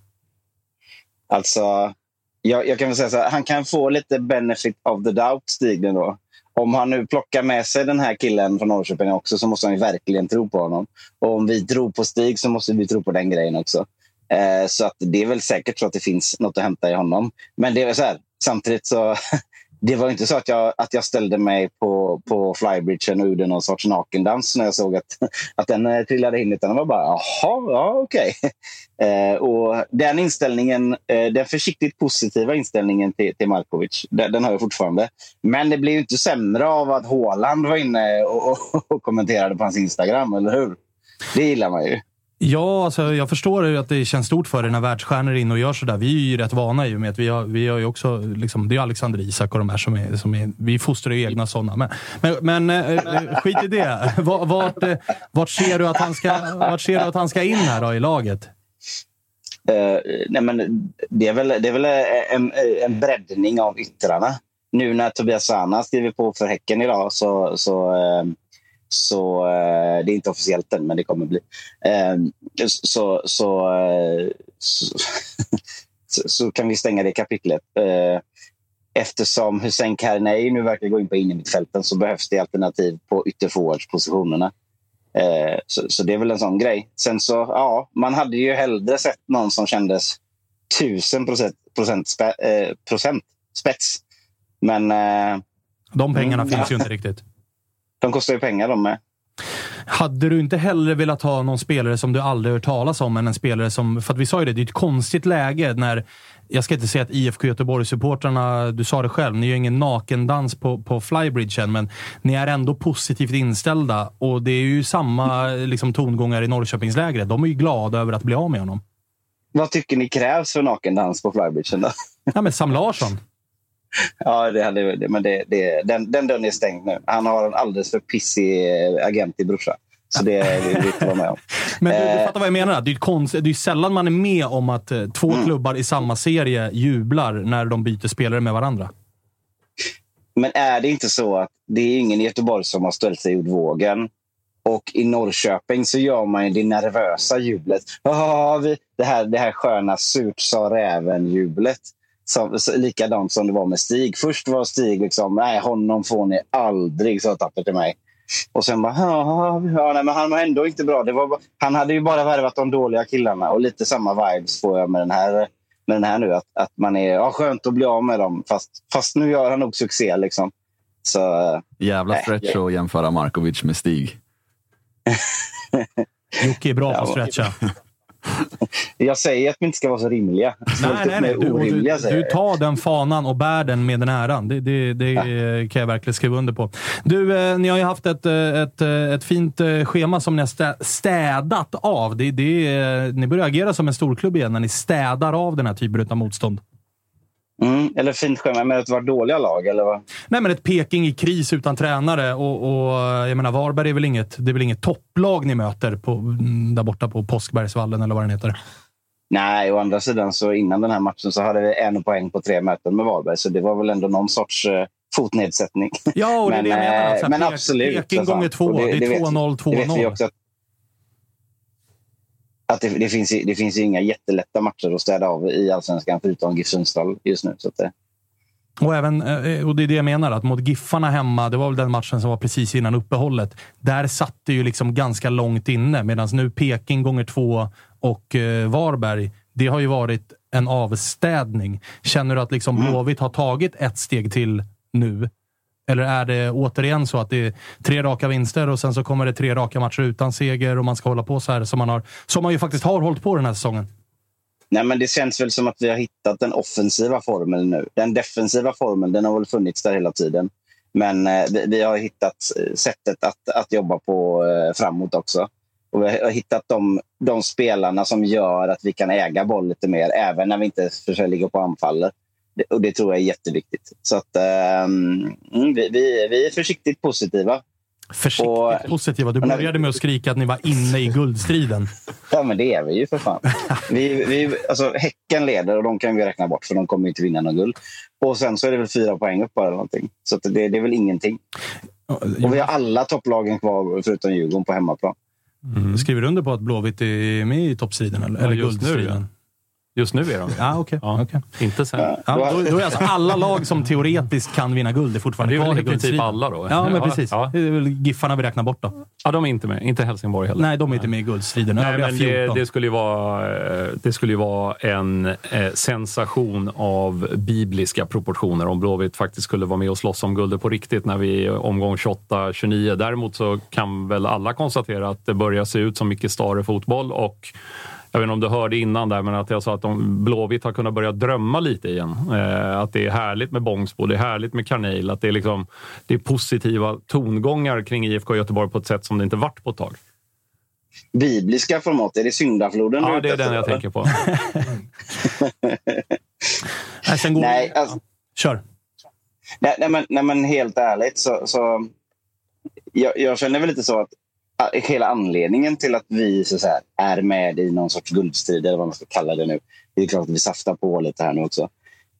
Alltså, jag, jag kan väl säga så här, han kan få lite benefit of the doubt, Stig. nu Då. Om han nu plockar med sig den här killen från Norrköping också så måste han ju verkligen tro på honom. Och om vi tror på Stig så måste vi tro på den grejen också. Eh, så att det är väl säkert så att det finns något att hämta i honom. Men det är så här, samtidigt så <laughs> det var inte så att jag, att jag ställde mig på, på flybridgen och gjorde någon sorts nakendans när jag såg att, <laughs> att den eh, trillade in. Utan det var bara, jaha, ja okej. <laughs> Eh, och den inställningen, eh, den försiktigt positiva inställningen till, till Markovic, den, den har jag fortfarande. Men det blir ju inte sämre av att Haaland var inne och, och, och kommenterade på hans Instagram, eller hur? Det gillar man ju. Ja, alltså, jag förstår ju att det känns stort för dig när världsstjärnor är inne och gör sådär. Vi är ju rätt vana i och med att vi har, vi har ju också, liksom, det är Alexander Isak och de här som är, som är vi fostrar ju egna sådana. Men, men, men eh, eh, skit i det. <laughs> Vart, eh, vart, ser du att han ska, vart ser du att han ska in här då i laget? Uh, nej men det är väl, det är väl en, en breddning av yttrarna. Nu när Tobias Sana skriver på för Häcken idag så, så, uh, så eh, det är inte officiellt än, men det kommer bli. Eh, så, så, eh, <laughs> så, så, kan vi stänga det kapitlet. Eh, Eftersom Hussein Karnei nu verkar gå in på innermittfälten så behövs det alternativ på ytterforwardspositionerna. Så, så det är väl en sån grej. Sen så, ja, man hade ju hellre sett någon som kändes tusen procent, procent, spe, eh, procent spets. Men... Eh, De pengarna mm, finns ju ja. inte riktigt. De kostar ju pengar de med. Hade du inte hellre velat ha någon spelare som du aldrig hört talas om än en spelare som... För att vi sa ju det, det är ett konstigt läge när... Jag ska inte säga att IFK Göteborg-supportrarna, du sa det själv, ni gör ingen nakendans på, på flybridgen, men ni är ändå positivt inställda. Och det är ju samma liksom, tongångar i Norrköpingslägret. De är ju glada över att bli av med honom. Vad tycker ni krävs för nakendans på flybridgen då? Ja, men Sam Larsson. Ja, det hade, men det, det, den, den dörren är stängd nu. Han har en alldeles för pissig eh, agent i brorsa. Så det vill vi inte vara med om. <laughs> Men du, du Eh, fattar vad jag menar? Det är, konst, det är sällan man är med om att eh, två Mm. klubbar i samma serie jublar när de byter spelare med varandra. Men är det inte så att det är ingen i Göteborg som har ställt sig ur vågen? Och i Norrköping så gör man ju det nervösa jublet. Vi, det, här, det här sköna surt sa räven-jublet. Som, så, likadant som det var med Stig. Först var Stig liksom, nej honom får ni aldrig, sa Tapper till mig. Och sen bara, ja, ja, nej, men han var ändå inte bra. Det var, bara- han hade ju bara värvat de dåliga killarna. Och lite samma vibes får jag med den här, med den här nu. Att, att man är, ja, skönt att bli av med dem. Fast, fast nu gör han nog succé liksom. Så, Jävla Nej, stretch att jämföra Markovic med Stig. Jocke är bra på att stretcha. Jag säger att vi inte ska vara så rimliga. Nej, nej, nej. Du, orimliga, du, du tar den fanan och bär den med den äran. Det, det, det kan jag verkligen skriva under på. Du, eh, ni har ju haft ett, eh, ett, eh, ett fint eh, schema som ni har stä- städat av. Det, det, ni börjar agera som en storklubb igen när ni städar av den här typen av motstånd. Mm, eller fint schema, men det var dåliga lag, eller vad? Nej, men ett Peking i kris utan tränare och, och jag menar, Varberg är väl inget, det är väl inget topplag ni möter på, mm, där borta på Påskbergsvallen eller vad den heter. Nej, å andra sidan så innan den här matchen så hade vi en poäng på tre möten med Varberg, så det var väl ändå någon sorts eh, fotnedsättning. Ja, och det är det jag menar. Alltså, men absolut. Peking fan. gånger två, Och det är vet- 2-0, Det vet vi 2-0. Att, det, det, finns, det finns inga jättelätta matcher att städa av i Allsvenskan förutom GIF Sundsvall just nu. Så det, Och, även, eh, och det är det jag menar, att mot Giffarna hemma, det var väl den matchen som var precis innan uppehållet. Där satt det ju liksom ganska långt inne, medan nu Peking gånger två och eh, Varberg, det har ju varit en avstädning. Känner du att liksom Blåvitt har tagit ett steg till nu? Eller är det återigen så att det är tre raka vinster och sen så kommer det tre raka matcher utan seger och man ska hålla på så här som man, har, som man ju faktiskt har hållit på den här säsongen? Nej, men det känns väl som att vi har hittat den offensiva formeln nu. Den defensiva formeln den har väl funnits där hela tiden. Men eh, vi, vi har hittat eh, sättet att, att jobba på eh, framåt också. Och vi har hittat de, de spelarna som gör att vi kan äga boll lite mer, även när vi inte försöker ligga ligger på anfallet. Det, och det tror jag är jätteviktigt. Så att, mm, vi, vi, vi är försiktigt positiva. Försiktigt positiva. Du började med att skrika att ni var inne i guldstriden. Ja, men det är vi ju för fan. <laughs> Vi, vi, alltså, häcken leder och de kan vi räkna bort för de kommer inte vinna någon guld. Och sen så är det väl fyra poäng upp bara eller någonting. Så att det, det är väl ingenting. Och vi har alla topplagen kvar förutom Djurgården på hemmaplan. Skriver du under på att Blåvitt är med i toppstriden? Eller, Ja, eller just nu, guldstriden? Just nu är de Ja, okej. okej. Inte sen. Ja, då, då är alltså alla lag som teoretiskt kan vinna guld är fortfarande Det är väl kvar i princip guldstriden. alla då? Ja, men Ja, precis. ja. Det är väl Giffarna vi räknar bort då. Ja, de är inte med. Inte Helsingborg heller. Nej, de är inte med i guldstriden. Nej, men det, 14. det, skulle ju vara, eh, det skulle ju vara en eh, sensation av bibliska proportioner om Blåvitt faktiskt skulle vara med och slåss om guldet på riktigt när vi är omgång 28-29. Däremot så kan väl alla konstatera att det börjar se ut som Micke Stare fotboll och jag vet inte om du hörde innan där, men att jag sa att de, Blåvitt har kunnat börja drömma lite igen. Eh, att det är härligt med Bångsbo, det är härligt med Carneil, att det är, liksom, det är positiva tongångar kring IFK Göteborg på ett sätt som det inte varit på ett tag. Bibliska format, är det syndafloden Ja, det är den jag eller? tänker på. <laughs> Nej, sen går... Nej, alltså, Kör. nej, nej, men, nej, men helt ärligt så... så jag, jag känner väl lite så att hela anledningen till att vi så så här, är med i någon sorts guldstrid, eller vad man ska kalla det nu. Det är klart att vi saftar på lite här nu också.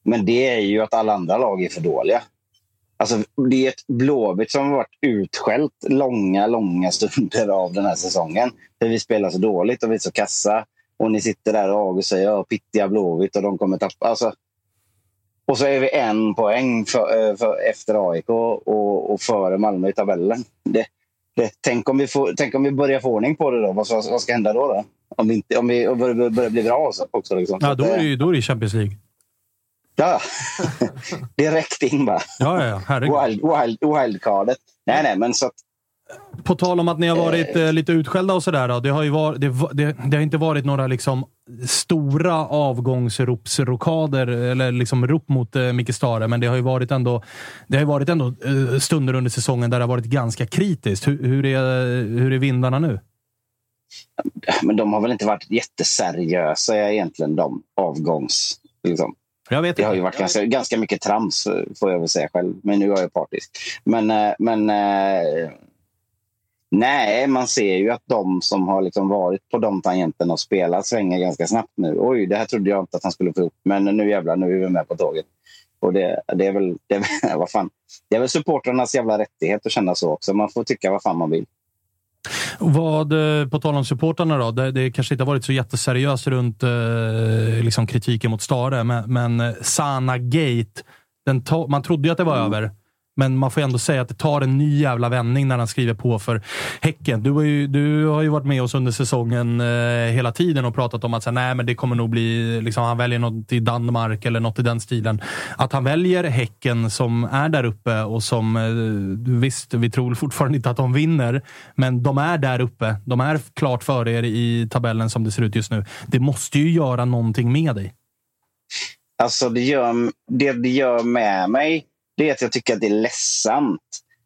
Men det är ju att alla andra lag är för dåliga. Alltså, det är ett Blåvitt som har varit utskällt långa, långa stunder av den här säsongen. För vi spelar så dåligt och vi är så kassa. Och ni sitter där och August säger ja, pittiga Blåvitt och de kommer tappa. Alltså, och så är vi en poäng för, eh, för, efter AIK och, och före Malmö i tabellen. Det, det, tänk, om vi får, tänk om vi börjar få ordning på det då. Vad, vad ska hända då? då? Om vi, inte, om vi börjar, börjar bli bra också. också liksom. Ja, då är det ju då är det Champions League. Ja, <laughs> direkt in bara. Ja, ja, ja. Wild, wild, wildcardet. Nej, nej, men så att På tal om att ni har varit eh, lite utskällda och sådär. Det har, ju varit, det, det, det har inte varit några liksom stora avgångsropsrokader eller liksom rop mot eh, Micke Stare, men det har ju varit ändå, det har varit ändå eh, stunder under säsongen där det har varit ganska kritiskt. Hur, hur, är, hur är vindarna nu? Men de har väl inte varit jätteseriösa egentligen, de avgångs... Liksom. Jag vet det har ju varit ganska, ganska mycket trams, eh, får jag väl säga själv. Men nu är jag partisk. Men, eh, men eh, nej, man ser ju att de som har liksom varit på de tangenterna och spelat svänger ganska snabbt nu. Oj, det här trodde jag inte att han skulle få ihop. Men nu jävlar, nu är vi med på tåget. Och det, det är väl, det är, <laughs> vad fan, det är väl supportrarnas jävla rättighet att känna så också. Man får tycka vad fan man vill. Vad, eh, på tal om supportrarna då, det, det kanske inte har varit så jätteseriöst runt eh, liksom kritiken mot Stare, men, men Sana Gate, to- man trodde ju att det var över. Men man får ändå säga att det tar en ny jävla vändning när han skriver på för Häcken. Du har ju, du har ju varit med oss under säsongen eh, hela tiden och pratat om att så här, nej, men det kommer nog bli... Liksom, han väljer något i Danmark eller något i den stilen. Att han väljer Häcken som är där uppe och som... Eh, visst, vi tror fortfarande inte att de vinner, men de är där uppe. De är klart före er i tabellen som det ser ut just nu. Det måste ju göra någonting med dig. Alltså det, gör, det det gör med mig, det är att jag tycker att det är ledsamt.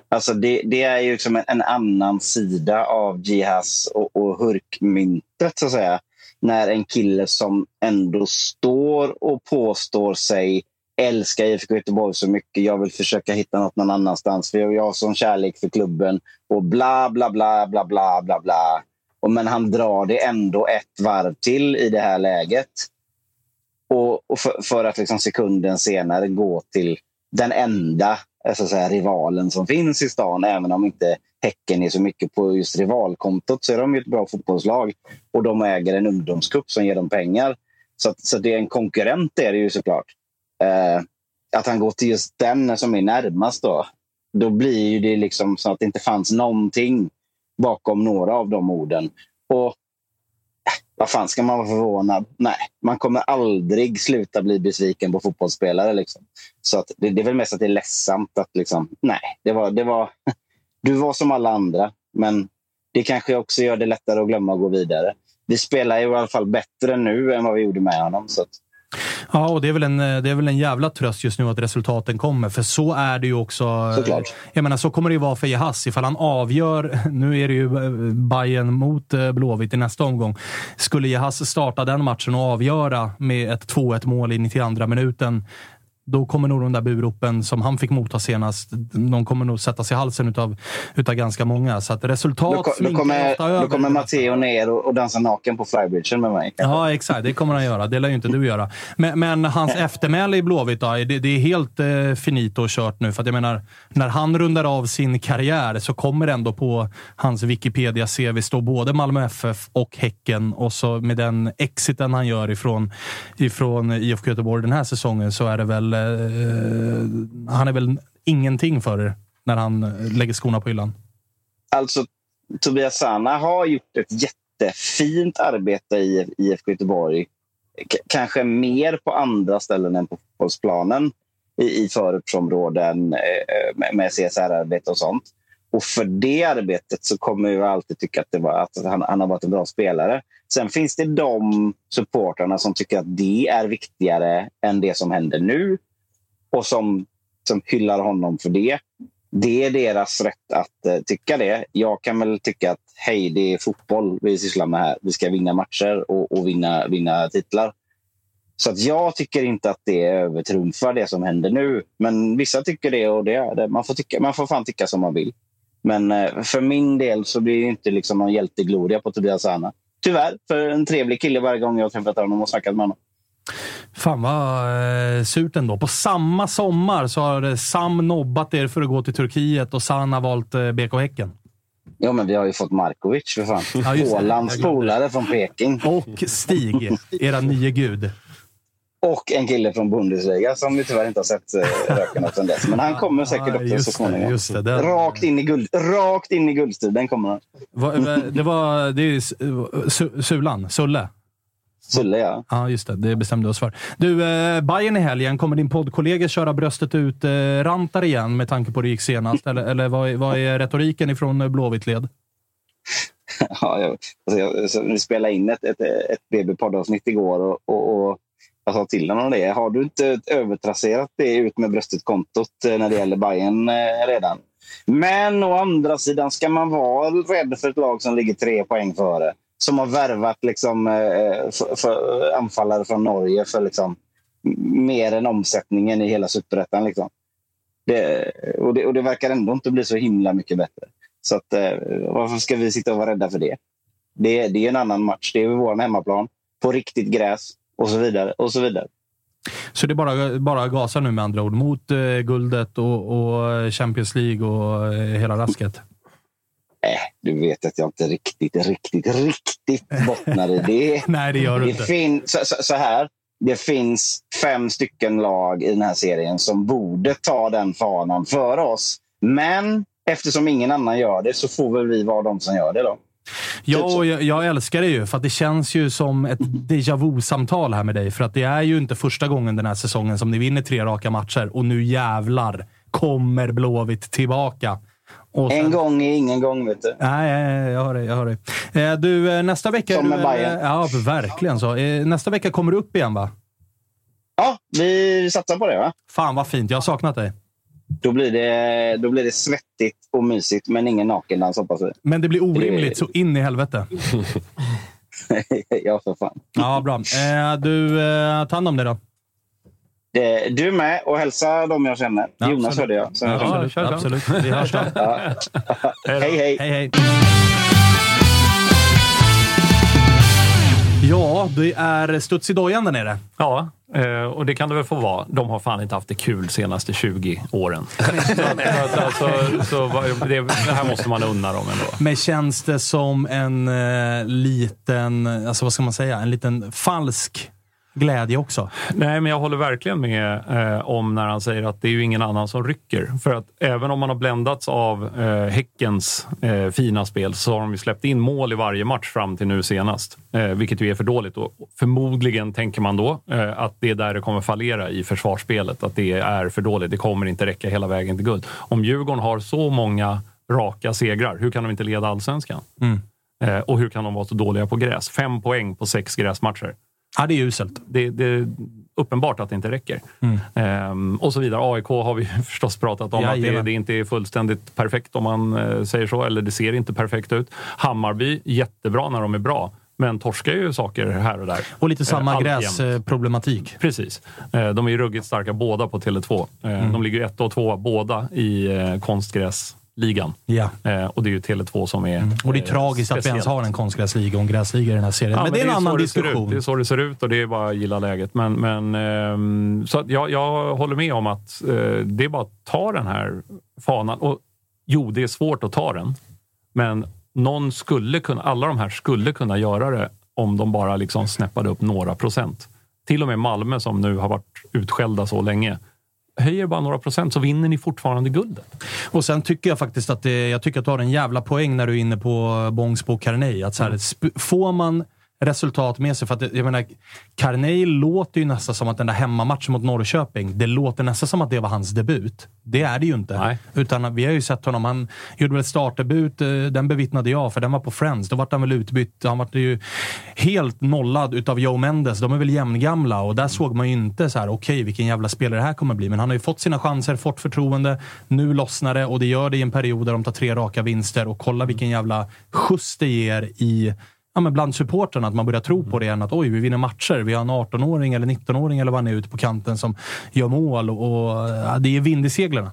Alltså det, det är ju liksom en, en annan sida av Jihas och, och Hurkmyntet, så att säga. När en kille som ändå står och påstår sig älska IFK Göteborg så mycket. Jag vill försöka hitta något någon annanstans. För jag har sån kärlek för klubben. Och bla, bla, bla, bla, bla, bla, bla. Och men han drar det ändå ett varv till i det här läget. Och, och för, för, att liksom sekunden senare gå till den enda eh, så att säga, rivalen som finns i stan. Även om inte Häcken är så mycket på just rivalkontot så är de ett bra fotbollslag. Och de äger en ungdomscup som ger dem pengar. Så, så det är en konkurrent är det ju såklart. Eh, att han går till just den som är närmast då. Då blir det liksom så att det inte fanns någonting bakom några av de orden. Och vad fan ska man vara förvånad? Nej, man kommer aldrig sluta bli besviken på fotbollsspelare. Liksom. Så att det, det är väl mest att det är ledsamt att liksom, nej, det var, det var, <laughs> du var som alla andra. Men det kanske också gör det lättare att glömma och gå vidare. Vi spelar i alla fall bättre nu än vad vi gjorde med honom. Så att, Ja, och det är, väl en, det är väl en jävla tröst just nu att resultaten kommer, för så är det ju också. Såklart. Jag menar, så kommer det ju vara för Jehas. Ifall han avgör, <laughs> nu är det ju Bayern mot eh, Blåvitt i nästa omgång. Skulle Jehas starta den matchen och avgöra med ett 2-1 mål i 92 minuten, då kommer nog de där buropen som han fick motta senast, de kommer nog sätta sig i halsen utav, utav ganska många. Så att resultat då, då kommer, då kommer Matteo ner och, och dansa naken på flybridgen med mig. Ja, exakt. Det kommer han göra. Det lär ju inte du göra. Men, men hans <laughs> eftermäle i Blåvitt, då, det, det, är helt eh, finito och kört nu. För jag menar, när han rundar av sin karriär så kommer ändå på hans Wikipedia-CV stå både Malmö FF och Häcken. Och så med den exiten han gör ifrån, ifrån IFK Göteborg den här säsongen så är det väl eh, han är väl ingenting för er när han eh, lägger skorna på hyllan? Alltså, Tobias Sana har gjort ett jättefint arbete i IFK Göteborg. K kanske mer på andra ställen än på fotbollsplanen i, i förortsområden eh, med, CSR-arbete och sånt. Och för det arbetet så kommer jag alltid tycka att, det var, att han, han, har varit en bra spelare. Sen finns det de supportrarna som tycker att det är viktigare än det som händer nu och som, som hyllar honom för det. Det är deras rätt att uh, tycka det. Jag kan väl tycka att hej, det är fotboll vi sysslar med här. Vi ska vinna matcher och, och vinna, vinna titlar. Så att jag tycker inte att det övertrumfar det som händer nu. Men vissa tycker det och det är det. Man får, tycka, man får fan tycka som man vill. Men uh, för min del så blir det inte liksom någon hjältegloria på Tobias Anna. Tyvärr, för en trevlig kille varje gång jag har träffat honom och snackat med honom. Fan vad eh, surt ändå. På samma sommar så har Sam nobbat er för att gå till Turkiet och San har valt eh, BK Häcken. Ja, men vi har ju fått Markovic för fan. Ja, Ålands polare från Peking. Och Stig, era nye gud. Och en kille från Bundesliga som vi tyvärr inte har sett eh, röken av sedan dess. Men han <laughs> kommer säkert också just så småningom. Just det, den... rakt, in i guld, rakt in i guldstriden kommer han. Det var det är Sulan, Sulle. Sulle, ja. Ja, just det. Det bestämde oss för. Du, eh, Bayern i helgen. Kommer din poddkollega köra bröstet ut eh, rantar igen med tanke på hur det gick senast? Eller, eller vad, vad är retoriken ifrån Blåvitt led? <laughs> ja, jag, alltså jag, så vi spelade in ett, ett, ett BB-poddavsnitt igår och, och, och jag sa till honom det. Har du inte övertrasserat det ut med bröstet-kontot eh, när det gäller Bayern eh, redan? Men å andra sidan, ska man vara rädd för ett lag som ligger tre poäng före? Som har värvat liksom, eh, för, för anfallare från Norge för liksom, mer än omsättningen i hela superettan. Liksom. Det, och, det, och det verkar ändå inte bli så himla mycket bättre. Så att, eh, varför ska vi sitta och vara rädda för det? Det, det är en annan match. Det är vår hemmaplan. På riktigt gräs och så vidare. och Så vidare. Så det är bara, bara gasa nu med andra ord mot eh, guldet och, och, Champions League och eh, hela rasket? Äh, du vet att jag inte riktigt, riktigt, riktigt bottnar i <laughs> det. Nej, det gör du det inte. Fin, så, så, så, här, det finns fem stycken lag i den här serien som borde ta den fanan före oss. Men eftersom ingen annan gör det så får väl vi vara de som gör det då. Ja, och jag, jag älskar det ju, för att det känns ju som ett déjà vu-samtal här med dig. För att det är ju inte första gången den här säsongen som ni vinner tre raka matcher och nu jävlar kommer Blåvitt tillbaka. Sen- En gång är ingen gång, vet du. Nej, jag hör dig. Jag hör dig. Eh, Du, eh, nästa vecka... Som med Bayern. Ja, verkligen så. Eh, Nästa vecka kommer du upp igen, va? Ja, vi satsar på det va? Fan vad fint. Jag har saknat dig. Då blir det, då blir det svettigt och mysigt, men ingen nakendans hoppas vi. Men det blir orimligt så in i helvete. <laughs> ja, för fan. Ja, bra. Du, ta hand om dig då. Det, du med och hälsa dem jag känner. Ja, Jonas absolut. hörde jag. som jag Ja, känner. kör, kör. Absolut. Vi hörs då. <laughs> Ja. hej, hej. hej, hej. Ja, det är studs i dojan där nere. Ja, eh, och det kan det väl få vara. De har fan inte haft det kul senaste 20 åren. <laughs> så, alltså, så det här måste man unna dem ändå. Men känns det som en eh, liten, alltså vad ska man säga, en liten falsk glädje också? Nej, men jag håller verkligen med eh, om när han säger att det är ju ingen annan som rycker. För att även om man har bländats av eh, Häckens eh, fina spel så har de ju släppt in mål i varje match fram till nu senast. Eh, vilket ju är för dåligt. Och förmodligen tänker man då eh, att det är där det kommer fallera i försvarsspelet. Att det är för dåligt. Det kommer inte räcka hela vägen till guld. Om Djurgården har så många raka segrar, hur kan de inte leda allsvenskan? Mm. Eh, och hur kan de vara så dåliga på gräs? Fem poäng på sex gräsmatcher. Ja, det är uselt. Det, det är uppenbart att det inte räcker. Mm. Ehm, och så vidare. AIK har vi <laughs> förstås pratat om att det, det inte är fullständigt perfekt om man eh, säger så, eller det ser inte perfekt ut. Hammarby, jättebra när de är bra, men torskar ju saker här och där. Och lite samma Eh, gräsproblematik. Precis. Eh, De är ju ruggigt starka båda på Tele2. Eh, Mm. De ligger ett och två båda i eh, konstgräsligan. Ja. Eh, Och det är ju Tele2 som är Och det är eh, tragiskt att vi ens speciellt. har en konstgräsliga och en gräsliga i den här serien. Ja, men, det är en annan diskussion. Det är så det ser ut och det är bara att gilla läget. Men, men, ehm, så jag, jag håller med om att eh, det är bara att ta den här fanan. Och jo, det är svårt att ta den. Men någon skulle kunna, alla de här skulle kunna göra det om de bara liksom snäppade upp några procent. Till och med Malmö som nu har varit utskällda så länge. Höjer bara några procent så vinner ni fortfarande guldet. Och sen tycker jag faktiskt att det, jag tycker att du har en jävla poäng när du är inne på Bångsbo Carney. Att så här, sp- får man resultat med sig. För att jag menar, Carney låter ju nästan som att den där hemmamatchen mot Norrköping, det låter nästan som att det var hans debut. Det är det ju inte. Utan vi har ju sett honom, han gjorde väl ett startdebut, eh, den bevittnade jag, för den var på Friends. Då vart han väl utbytt. Han vart ju helt nollad utav Joe Mendes. De är väl jämngamla och där såg man ju inte så här, okej vilken jävla spelare det här kommer bli. Men han har ju fått sina chanser, fått förtroende. Nu lossnar det och det gör det i en period där de tar tre raka vinster. Och kolla vilken jävla skjuts det ger i ja, men bland supportrarna, att man börjar tro på det igen. Att oj, vi vinner matcher. Vi har en 18-åring eller 19-åring eller vad han är ute på kanten som gör mål. Och, och ja, det är vind i seglen.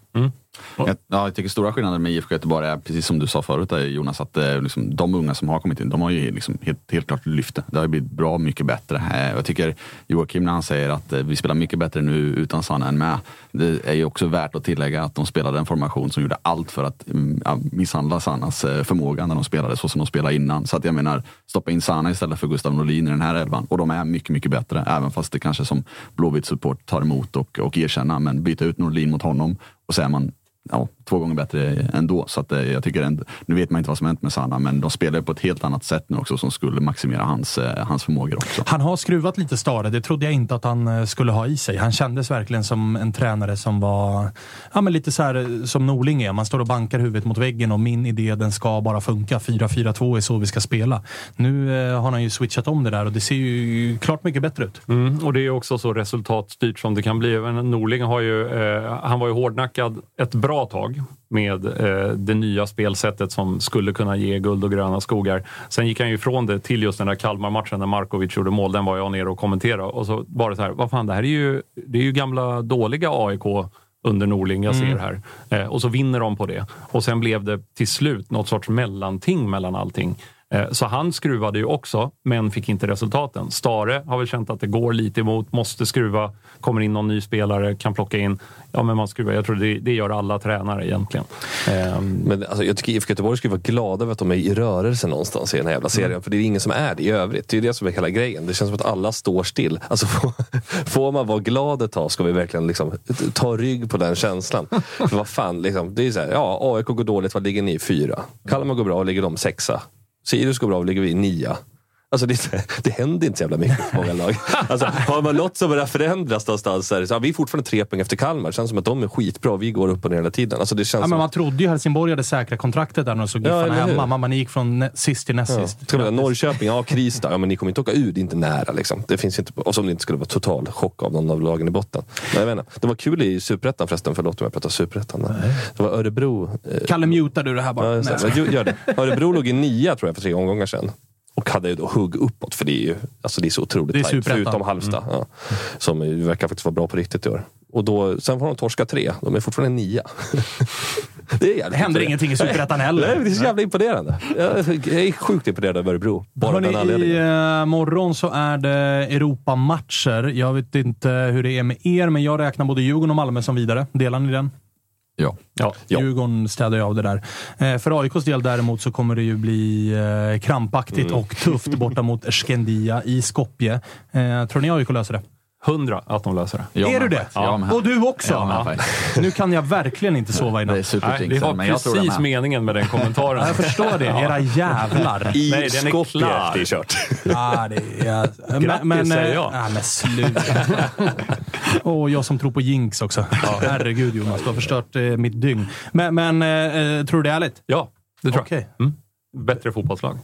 Jag, ja, jag tycker stora skillnaden med IFK Göteborg är, precis som du sa förut där, Jonas, att eh, liksom, de unga som har kommit in, de har ju liksom helt, helt klart lyft det. Det har ju blivit bra mycket bättre. Eh, jag tycker Joakim när han säger att eh, vi spelar mycket bättre nu utan Sanna än med. Det är ju också värt att tillägga att de spelade en formation som gjorde allt för att mm, ja, misshandla Sannas eh, förmåga när de spelade så som de spelade innan. Så att jag menar, stoppa in Sanna istället för Gustav Norlin i den här elvan. Och de är mycket, mycket bättre. Även fast det kanske som Blåvitt support tar emot och, och erkänna. Men byta ut Norlin mot honom och så är man ja, två gånger bättre ändå. Så att, eh, jag tycker ändå, nu vet man inte vad som hänt med Sanna, men de spelar på ett helt annat sätt nu också som skulle maximera hans, eh, hans förmågor också. Han har skruvat lite stare. Det trodde jag inte att han eh, skulle ha i sig. Han kändes verkligen som en tränare som var ja, men lite så här som Norling är. Man står och bankar huvudet mot väggen och min idé den ska bara funka. 4-4-2 är så vi ska spela. Nu har han ju switchat om det där och det ser ju klart mycket bättre ut. Mm, och det är också så resultatstyrt som det kan bli. Även Norling har ju, eh, han var ju hårdnackad ett bra tag med eh, det nya spelsättet som skulle kunna ge guld och gröna skogar. Sen gick han ju ifrån det till just den där Kalmar-matchen när Markovic gjorde mål. Den var jag nere och kommenterade och så var det så här, vad fan, det här är ju, det är ju gamla dåliga AIK under Norling jag ser Mm. här. Eh, och så vinner de på det. Och sen blev det till slut något sorts mellanting mellan allting. Eh, Så han skruvade ju också, men fick inte resultaten. Stare har väl känt att det går lite emot, måste skruva, kommer in någon ny spelare, kan plocka in. Ja, men man skruvar. Jag tror det, det gör alla tränare egentligen. Ehm, Men alltså, jag tycker IFK Göteborg ska vara glada över att de är i rörelse någonstans i den här jävla serien. Mm. För det är ingen som är det i övrigt. Det är det som är hela grejen. Det känns som att alla står still. Alltså, får, <laughs> får man vara glad ett tag ska vi verkligen liksom, ta rygg på den känslan. <laughs> För vad fan, liksom, det är så här, ja, AIK går dåligt, vad ligger ni? Fyra. Kalmar går bra, ligger de sexa. Sirius går bra, ligger vi nia. Alltså det, det händer inte så jävla mycket för många lag. <laughs> Alltså, har man något som börjar förändras någonstans, så är det så, ja, vi är fortfarande tre poäng efter Kalmar. Det känns som att de är skitbra vi går upp och ner hela tiden. Alltså, det känns Ja, men man trodde ju Helsingborg hade säkrat kontraktet där när de såg Ja, Giffarna hur? hemma. Mamma, ni gick från sist till näst Ja. sist. Ska man, Norrköping, ja kris där. Ja, men ni kommer inte åka ur, det är inte nära. Liksom. Det finns inte, och som det inte skulle vara total chock av någon av lagen i botten. Men jag inte, det var kul i Superettan förresten, förlåt om jag pratar Superettan. Det var Örebro. Eh, Kalle, mutar du det här bara? ja. Nej. Gör det. <laughs> Örebro låg i nia tror jag för tre omgångar sedan. Och hade ju då hugg uppåt, för det är ju alltså det är så otroligt Det är tajt. Förutom Halmstad, Mm. ja, som verkar faktiskt vara bra på riktigt i år. Och då, sen får de torska tre. De är fortfarande nia. <laughs> Det, är Det händer ingenting i Superettan heller. Nej, det är så jävla imponerande. Jag är sjukt imponerad av Örebro. Bara Hörrni, den anledningen. I eh, morgon så är det Europamatcher. Jag vet inte hur det är med er, men jag räknar både Djurgården och Malmö som vidare. Delar ni den? Ja. ja. Djurgården städar ju av det där. Eh, för AIKs del däremot så kommer det ju bli eh, krampaktigt Mm. och tufft borta mot Skendia i Skopje. Eh, tror ni AIK löser det? Hundra att de löser det. är du det? Och du också? Jag faktiskt. Nu kan jag verkligen inte sova i natt. Nej, det var precis meningen med den kommentaren. Ja, jag förstår det. Era jävlar. I Nej, den är klar. det är kört. Ja, det är... Grattis, säger eh, jag. Ja, men sluta. <laughs> Och jag som tror på jinx också. Herregud Jonas, du har förstört eh, mitt dygn. Men, men eh, tror du det är ärligt? Ja, det tror Okej. jag. Mm. Bättre fotbollslag.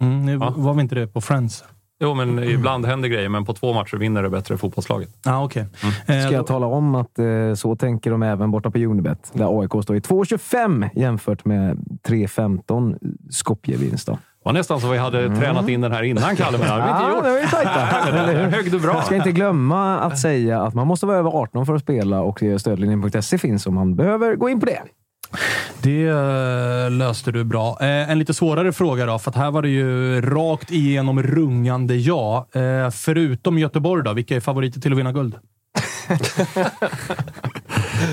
Mm, nu var vi inte det på Friends. Jo, men ibland händer grejer, men på två matcher vinner det bättre fotbollslaget. Ja, okej. Ska jag tala om att eh, så tänker de även borta på Unibet, där AIK står i 2,25 jämfört med 3,15 Skopje-vinst. Det var nästan så vi hade tränat in den här innan, Kalle, men det har vi inte gjort. det var ju tajta. Högg du bra? Jag ska inte glömma att säga att man måste vara över 18 för att spela och eh, stödlinjen.se finns om man behöver gå in på det. Det eh, löste du bra. Eh, en lite svårare fråga då, för att här var det ju rakt igenom rungande ja. Eh, förutom Göteborg då, vilka är favoriter till att vinna guld? <laughs>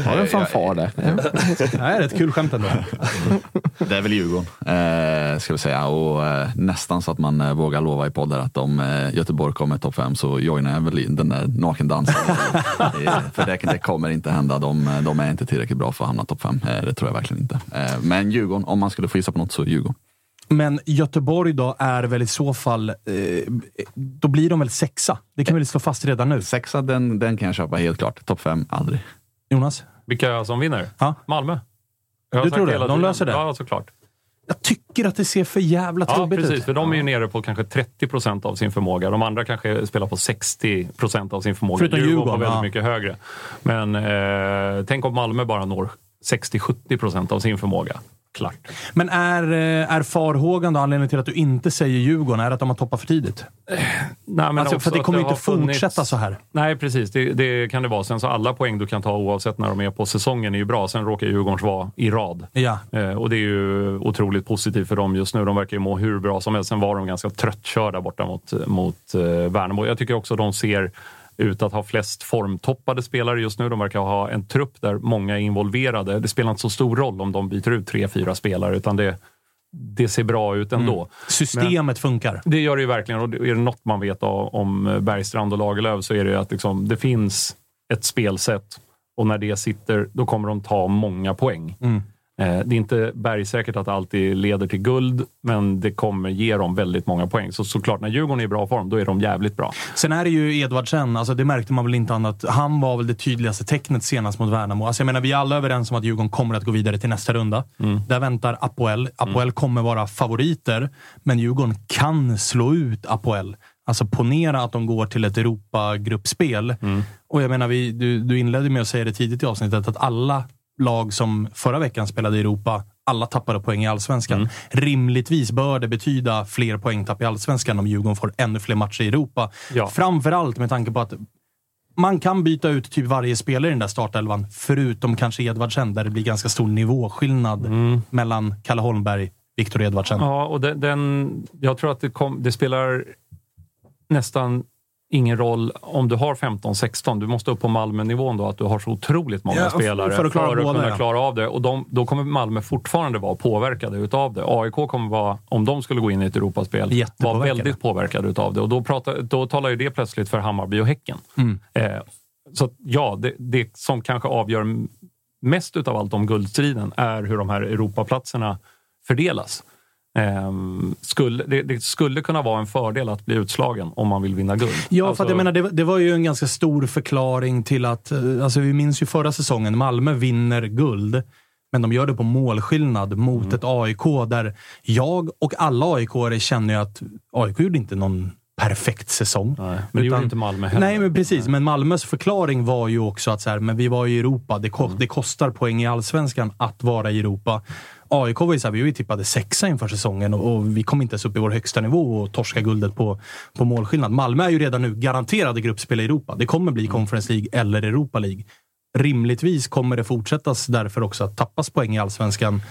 Har en fanfar där. <laughs> Det här är ett kul skämt ändå. <laughs> Det är väl Djurgården, eh, ska vi säga. Och eh, nästan så att man eh, vågar lova i poddar att om eh, Göteborg kommer topp fem så joinar jag väl den där nakendansen. <laughs> för det, det kommer inte hända. De, de är inte tillräckligt bra för att hamna topp fem. Det tror jag verkligen inte. Men Djurgården, om man skulle få gissa på något så Djurgården. Men Göteborg då är väl i så fall... Eh, då blir de väl sexa? Det kan vi väl slå fast redan nu? Sexa, den, den kan jag köpa helt klart. Topp fem, aldrig. Jonas? Vilka som vinner? Ja. Malmö. Jag Du tror det? De tiden. löser det? Ja, såklart. Jag tycker att det ser för jävla Ja, trubbigt precis. ut. För de är ju nere på kanske 30 procent av sin förmåga. De andra kanske spelar på 60 procent av sin förmåga. Förutom Djurgården Djurgården, väldigt ja. mycket högre. Men eh, tänk om Malmö bara når 60-70 procent av sin förmåga. Klart. Men är, eh, är farhågan då anledningen till att du inte säger Djurgården, är att de har toppat för tidigt? Nej, men Alltså, för det kommer det inte funnits- fortsätta så här. Nej, precis. Det, det kan det vara. Sen så alla poäng du kan ta oavsett när de är på säsongen är ju bra. Sen råkar Djurgårdens vara i rad. Ja. Eh, och det är ju otroligt positivt för dem just nu. De verkar ju må hur bra som helst. Sen var de ganska tröttkörda borta mot, mot eh, Värnamo. Jag tycker också de ser ut att ha flest formtoppade spelare just nu. De verkar ha en trupp där många är involverade. Det spelar inte så stor roll om de byter ut tre, fyra spelare, utan det, det ser bra ut ändå. Mm. Systemet funkar. Det gör det ju verkligen. Och är det något man vet om Bergstrand och Lagerlöf så är det ju att liksom, det finns ett spelsätt och när det sitter, då kommer de ta många poäng. Mm. Eh, Det är inte bergsäkert att det alltid leder till guld, men det kommer ge dem väldigt många poäng. Så såklart, när Djurgården är i bra form, då är de jävligt bra. Sen är det ju Edvardsen, alltså det märkte man väl inte annat. Han var väl det tydligaste tecknet senast mot Värnamo. Alltså jag menar, vi är alla överens om att Djurgården kommer att gå vidare till nästa runda. Mm. Där väntar Apoel. Apoel kommer vara favoriter, men Djurgården kan slå ut Apoel. Alltså ponera att de går till ett Europagruppspel. Och jag menar, vi, du, du inledde med att säga det tidigt i avsnittet, att alla lag som förra veckan spelade i Europa, alla tappade poäng i allsvenskan. Rimligtvis bör det betyda fler poängtapp i allsvenskan om Djurgården får ännu fler matcher i Europa. Ja. Framförallt med tanke på att man kan byta ut typ varje spelare i den där startelvan, förutom kanske Edvardsen, där det blir ganska stor nivåskillnad mellan Kalle Holmberg, Viktor Edvardsen. Ja, och den, den, jag tror att det, kom, det spelar nästan ingen roll om du har 15-16. Du måste upp på Malmö-nivån då, att du har så otroligt många Ja, för- spelare för att klara båda, kunna ja. klara av det. Och de, då kommer Malmö fortfarande vara påverkade utav det. AIK kommer vara, om de skulle gå in i ett Europaspel, vara väldigt påverkade utav det. Och då, pratar, då talar ju det plötsligt för Hammarby och Häcken. Mm. Eh, så att, ja, det, det som kanske avgör mest utav allt om guldstriden är hur de här Europaplatserna fördelas. Ehm, skulle, det, det skulle kunna vara en fördel att bli utslagen om man vill vinna guld. Ja, Alltså- för jag menar, det, det var ju en ganska stor förklaring till att... eh, Alltså, vi minns ju förra säsongen, Malmö vinner guld, men de gör det på målskillnad mot Mm. ett AIK där jag och alla aik känner ju att AIK gjorde inte någon perfekt säsong. men det gjorde inte Malmö heller. Nej, men precis. Men Malmös förklaring var ju också att så här, men vi var i Europa. Det, Mm. det kostar poäng i allsvenskan att vara i Europa. AIK var ju så här, vi tippade sexa inför säsongen och, och vi kom inte ens upp i vår högsta nivå och torska guldet på, på målskillnad. Malmö är ju redan nu garanterade gruppspel i Europa. Det kommer Mm. bli Conference League eller Europa League. Rimligtvis kommer det fortsättas därför också att tappas poäng i allsvenskan.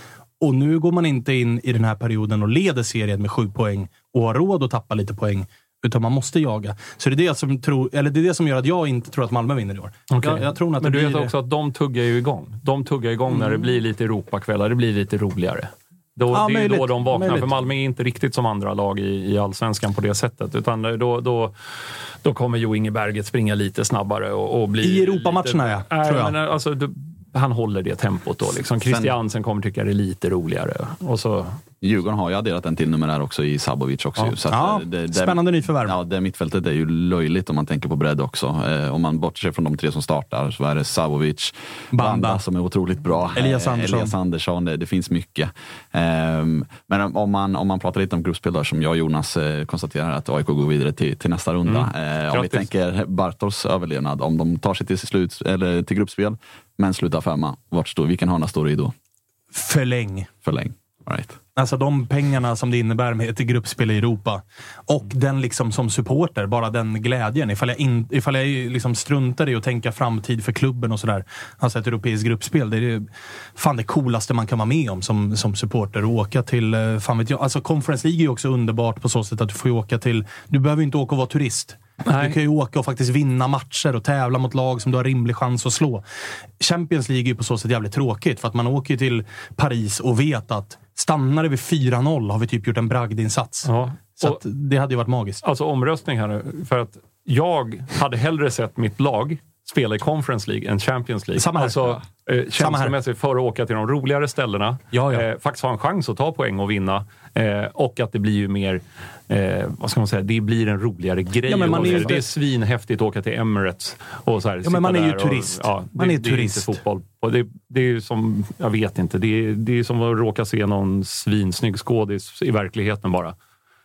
Och nu går man inte in i den här perioden och leder serien med sju poäng och har råd att tappa lite poäng. Utan man måste jaga. Så det är det som, tror, eller det, är det som gör att jag inte tror att Malmö vinner i år. Okej. Jag, jag tror att Men du blir... vet också att de tuggar ju igång. De tuggar igång när det blir lite Europakvällar. Det blir lite roligare. Då, Ja, det är ju då möjligt. de vaknar. Möjligt. För Malmö är inte riktigt som andra lag i, i allsvenskan på det sättet. Utan då, då, då kommer Jo Inge Berget springa lite snabbare och, och bli... I Europamatcherna, lite, ja, Nej, tror jag. Men, alltså, du, han håller det tempot då. Liksom. Christiansen kommer tycka det är lite roligare. Och så... Djurgården har ju adderat en till numerär också i Sabovic också. Ja. Så Ja, eh, det, det, spännande nyförvärv. Ja, det mittfältet är ju löjligt om man tänker på bredd också. Eh, om man bortser från de tre som startar så är det Sabovic, Banda. Banda, som är otroligt bra. Elias eh, Andersson. Elias Andersson, det, det finns mycket. Ehm, men om- man, om man pratar lite om gruppspel där, som jag och Jonas eh, konstaterar att AIK går vidare till, till nästa runda. Mm. Eh, om vi tänker Bartos överlevnad, om de tar sig till, slut, eller till gruppspel men slutar femma, vart står, vilken hörna står du i då? Förläng. Förläng. All right. Alltså de pengarna som det innebär med ett gruppspel i Europa. Och den liksom som supporter, bara den glädjen. Ifall jag, in, ifall jag liksom struntar i att tänka framtid för klubben och sådär. Alltså ett europeiskt gruppspel, det är fan det coolaste man kan vara med om som, som supporter. Och åka till, eh, fan vet jag, alltså Conference League är ju också underbart på så sätt att du får åka till, du behöver ju inte åka och vara turist. Nej. Du kan ju åka och faktiskt vinna matcher och tävla mot lag som du har rimlig chans att slå. Champions League är ju på så sätt jävligt tråkigt, för att man åker ju till Paris och vet att stannar det vid 4-0 har vi typ gjort en bragdinsats. Ja. Så det hade ju varit magiskt. Alltså omröstning här nu. För att jag hade hellre sett mitt lag spela i Conference League än Champions League. Samma här. Alltså, eh, känslomässigt för att åka till de roligare ställena. Ja, ja. Eh, faktiskt ha en chans att ta poäng och vinna. Eh, och att det blir ju mer, eh, vad ska man säga, det blir en roligare grej. Ja, men man är det är svinhäftigt att åka till Emirates och så här, men sitta man är ju turist. Och, ja, Man det, är det turist. inte fotboll. Och det, det är som, jag vet inte, det är, det är som att råka se någon svinsnygg skådis i verkligheten bara.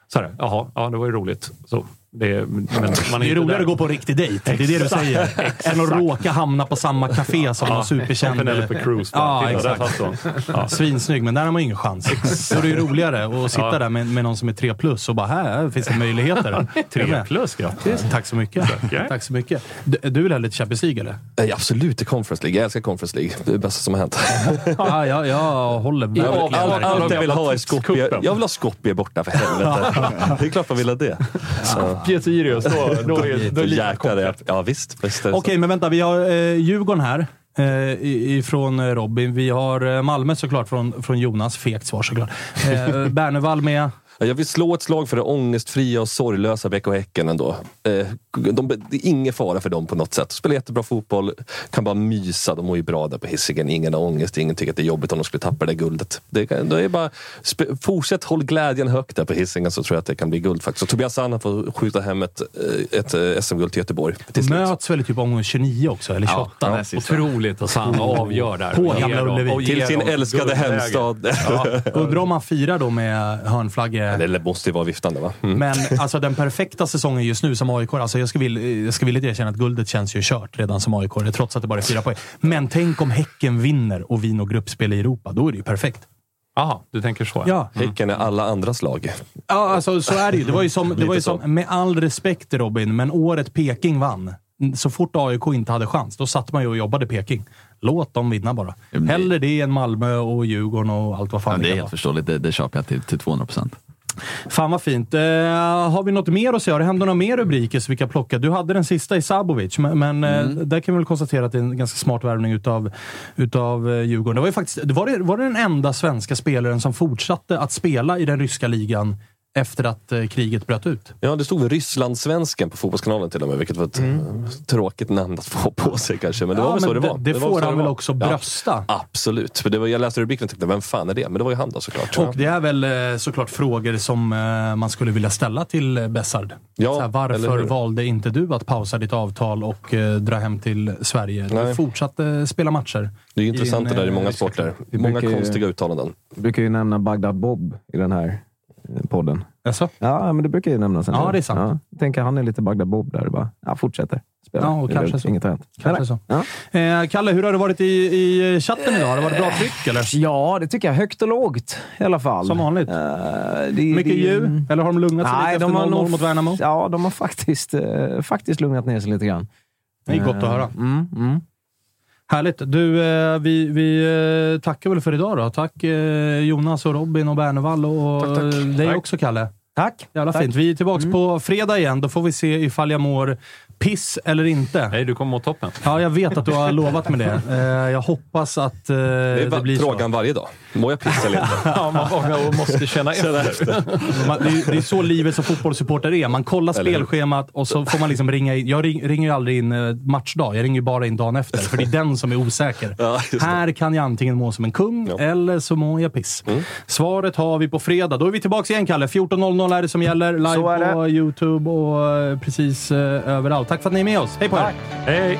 Så här, jaha, ja det var ju roligt. Så, det, men man är Det är roligare där. att gå på en riktig dejt. Det är det du Exakt. säger. Än att råka hamna på samma café som någon superkänd... som Penelope Cruz. Ja, Titta, exakt. Ja. Svinsnygg, men där har man ingen chans. Då är det roligare att sitta Ja. där med, med någon som är 3 plus och bara, här finns det möjligheter. <laughs> Tre plus, grattis. Tack så mycket. Tack så mycket. Du, du vill hellre till Champions League, eller? Nej, absolut i Conference League. Jag älskar Conference League. Det är det bästa som har hänt. <laughs> Ja, jag, jag håller verkligen allt, med. allt jag vill ha är Skopje. Jag vill ha Skopje borta för helvete. <laughs> Det är klart man vill ha det. Skopje Sirius, då, då är då är livet är- Ja visst. Okej, men vänta. Vi har eh, Djurgården här. Eh, ifrån eh, Robin. Vi har eh, Malmö såklart från, från Jonas. Fegt svar såklart. Eh, <laughs> Bernevall med. Ja, Jag vill slå ett slag för det ångestfria och sorglösa BK Häcken ändå. Eh, de, det är ingen fara för dem på något sätt. De spelar jättebra fotboll, kan bara mysa. De mår ju bra där på Hisingen. Ingen har ångest, ingen tycker att det är jobbigt om de skulle tappa det där guldet. Det, det är bara, fortsätt håll glädjen högt där på Hisingen så tror jag att det kan bli guld faktiskt. Och Tobias Sanna får skjuta hem ett, eh, ett eh, SM-guld till Göteborg. Till. Möts väl typ omgång 29 också, eller 28? Ja, Ja, otroligt att Sanna avgör där. På Och Gamla Ullevi. och Till sin älskade guldläge. hemstad. Ja. Undrar om man firar då med hörnflagge. Det måste ju vara viftande va? Mm. Men alltså den perfekta säsongen just nu som AIK, alltså jag ska, vill, jag ska villigt erkänna att guldet känns ju kört redan som AIK, trots att det bara är fyra poäng. Men tänk om Häcken vinner och vi når gruppspel i Europa. Då är det ju perfekt. Jaha, du tänker så? Ja. Häcken är alla andras lag. Ja, alltså så är det ju. Det var ju som, det var ju som med all respekt Robin, men året Peking vann. så fort AIK inte hade chans, då satt man ju och jobbade Peking. Låt dem vinna bara. det- Hellre det än Malmö och Djurgården och allt vad fan Ja, det är kan helt vara. förståeligt. Det, det köper jag till, till 200 procent. Fan vad fint. Eh, har vi något mer att säga? Har det hänt några mer rubriker som vi kan plocka? Du hade den sista i Sabovic, men, men eh, Mm. där kan vi väl konstatera att det är en ganska smart värvning utav, utav eh, Djurgården. Det var, ju faktiskt, var, det, var det den enda svenska spelaren som fortsatte att spela i den ryska ligan efter att eh, kriget bröt ut? Ja, det stod väl Rysslandssvensken på Fotbollskanalen till och med, vilket var ett Mm. eh, tråkigt namn att få på sig kanske. Men det Ja, var väl så det det- var. det var får han väl var. också brösta? Ja, absolut. För det var, jag läste rubriken och tänkte, vem fan är det? Men det var ju han då såklart. Och det är väl eh, såklart frågor som eh, man skulle vilja ställa till Bessard. Ja, Så här, varför valde inte du att pausa ditt avtal och eh, dra hem till Sverige? Du Nej. fortsatte spela matcher. Det är intressant din, det där i många sporter. Många konstiga uttalanden. Vi brukar ju nämna Bagdad Bob i den här podden. Jaså? Ja, men det brukar ju nämnas. Ja, det är sant. Ja, tänker han är lite Bagdad Bob där. Bara, ja, fortsätter spela. Ja, kanske så. Inget hänt. Kanske så. Eh, Kalle, hur har det varit i, i chatten idag? Har det varit bra tryck eller? Ja, det tycker jag. Högt och lågt i alla fall. Som vanligt? Eh, det, Mycket det- ljud? Eller har de lugnat sig Nej, lite de efter har 0-0 nog- mot Värnamo? Ja, de har faktiskt, eh, faktiskt lugnat ner sig lite grann. Det är gott att Eh, höra. Mm, mm. Härligt. Du, eh, vi, vi eh, tackar väl för idag då. Tack eh, Jonas och Robin och Bernevall och Tack, tack. dig Tack. också Kalle. Tack. Jävla Tack. fint. Vi är tillbaka på fredag igen. Då får vi se ifall jag mår piss eller inte. Nej, du kommer må toppen. Ja, jag vet att du har lovat med det. <laughs> Eh, jag hoppas att eh, Det är det bara blir så. frågan varje dag. Mår jag piss eller inte? <laughs> Ja, man måste känna efter. <laughs> Det, är, det är så livet som fotbollssupporter är. Man kollar Eller spelschemat och så får man liksom ringa in. Jag ring, ringer ju aldrig in eh, matchdag. Jag ringer ju bara in dagen efter. För det är den som är osäker. Ja, det. Här kan jag antingen må som en kung Ja. eller så mår jag piss. Mm. Svaret har vi på fredag. Då är vi tillbaka igen, Kalle. 14.00 är det som gäller. Live Så det. på YouTube och precis eh, överallt. Tack för att ni är med oss. Hej på er! Hej!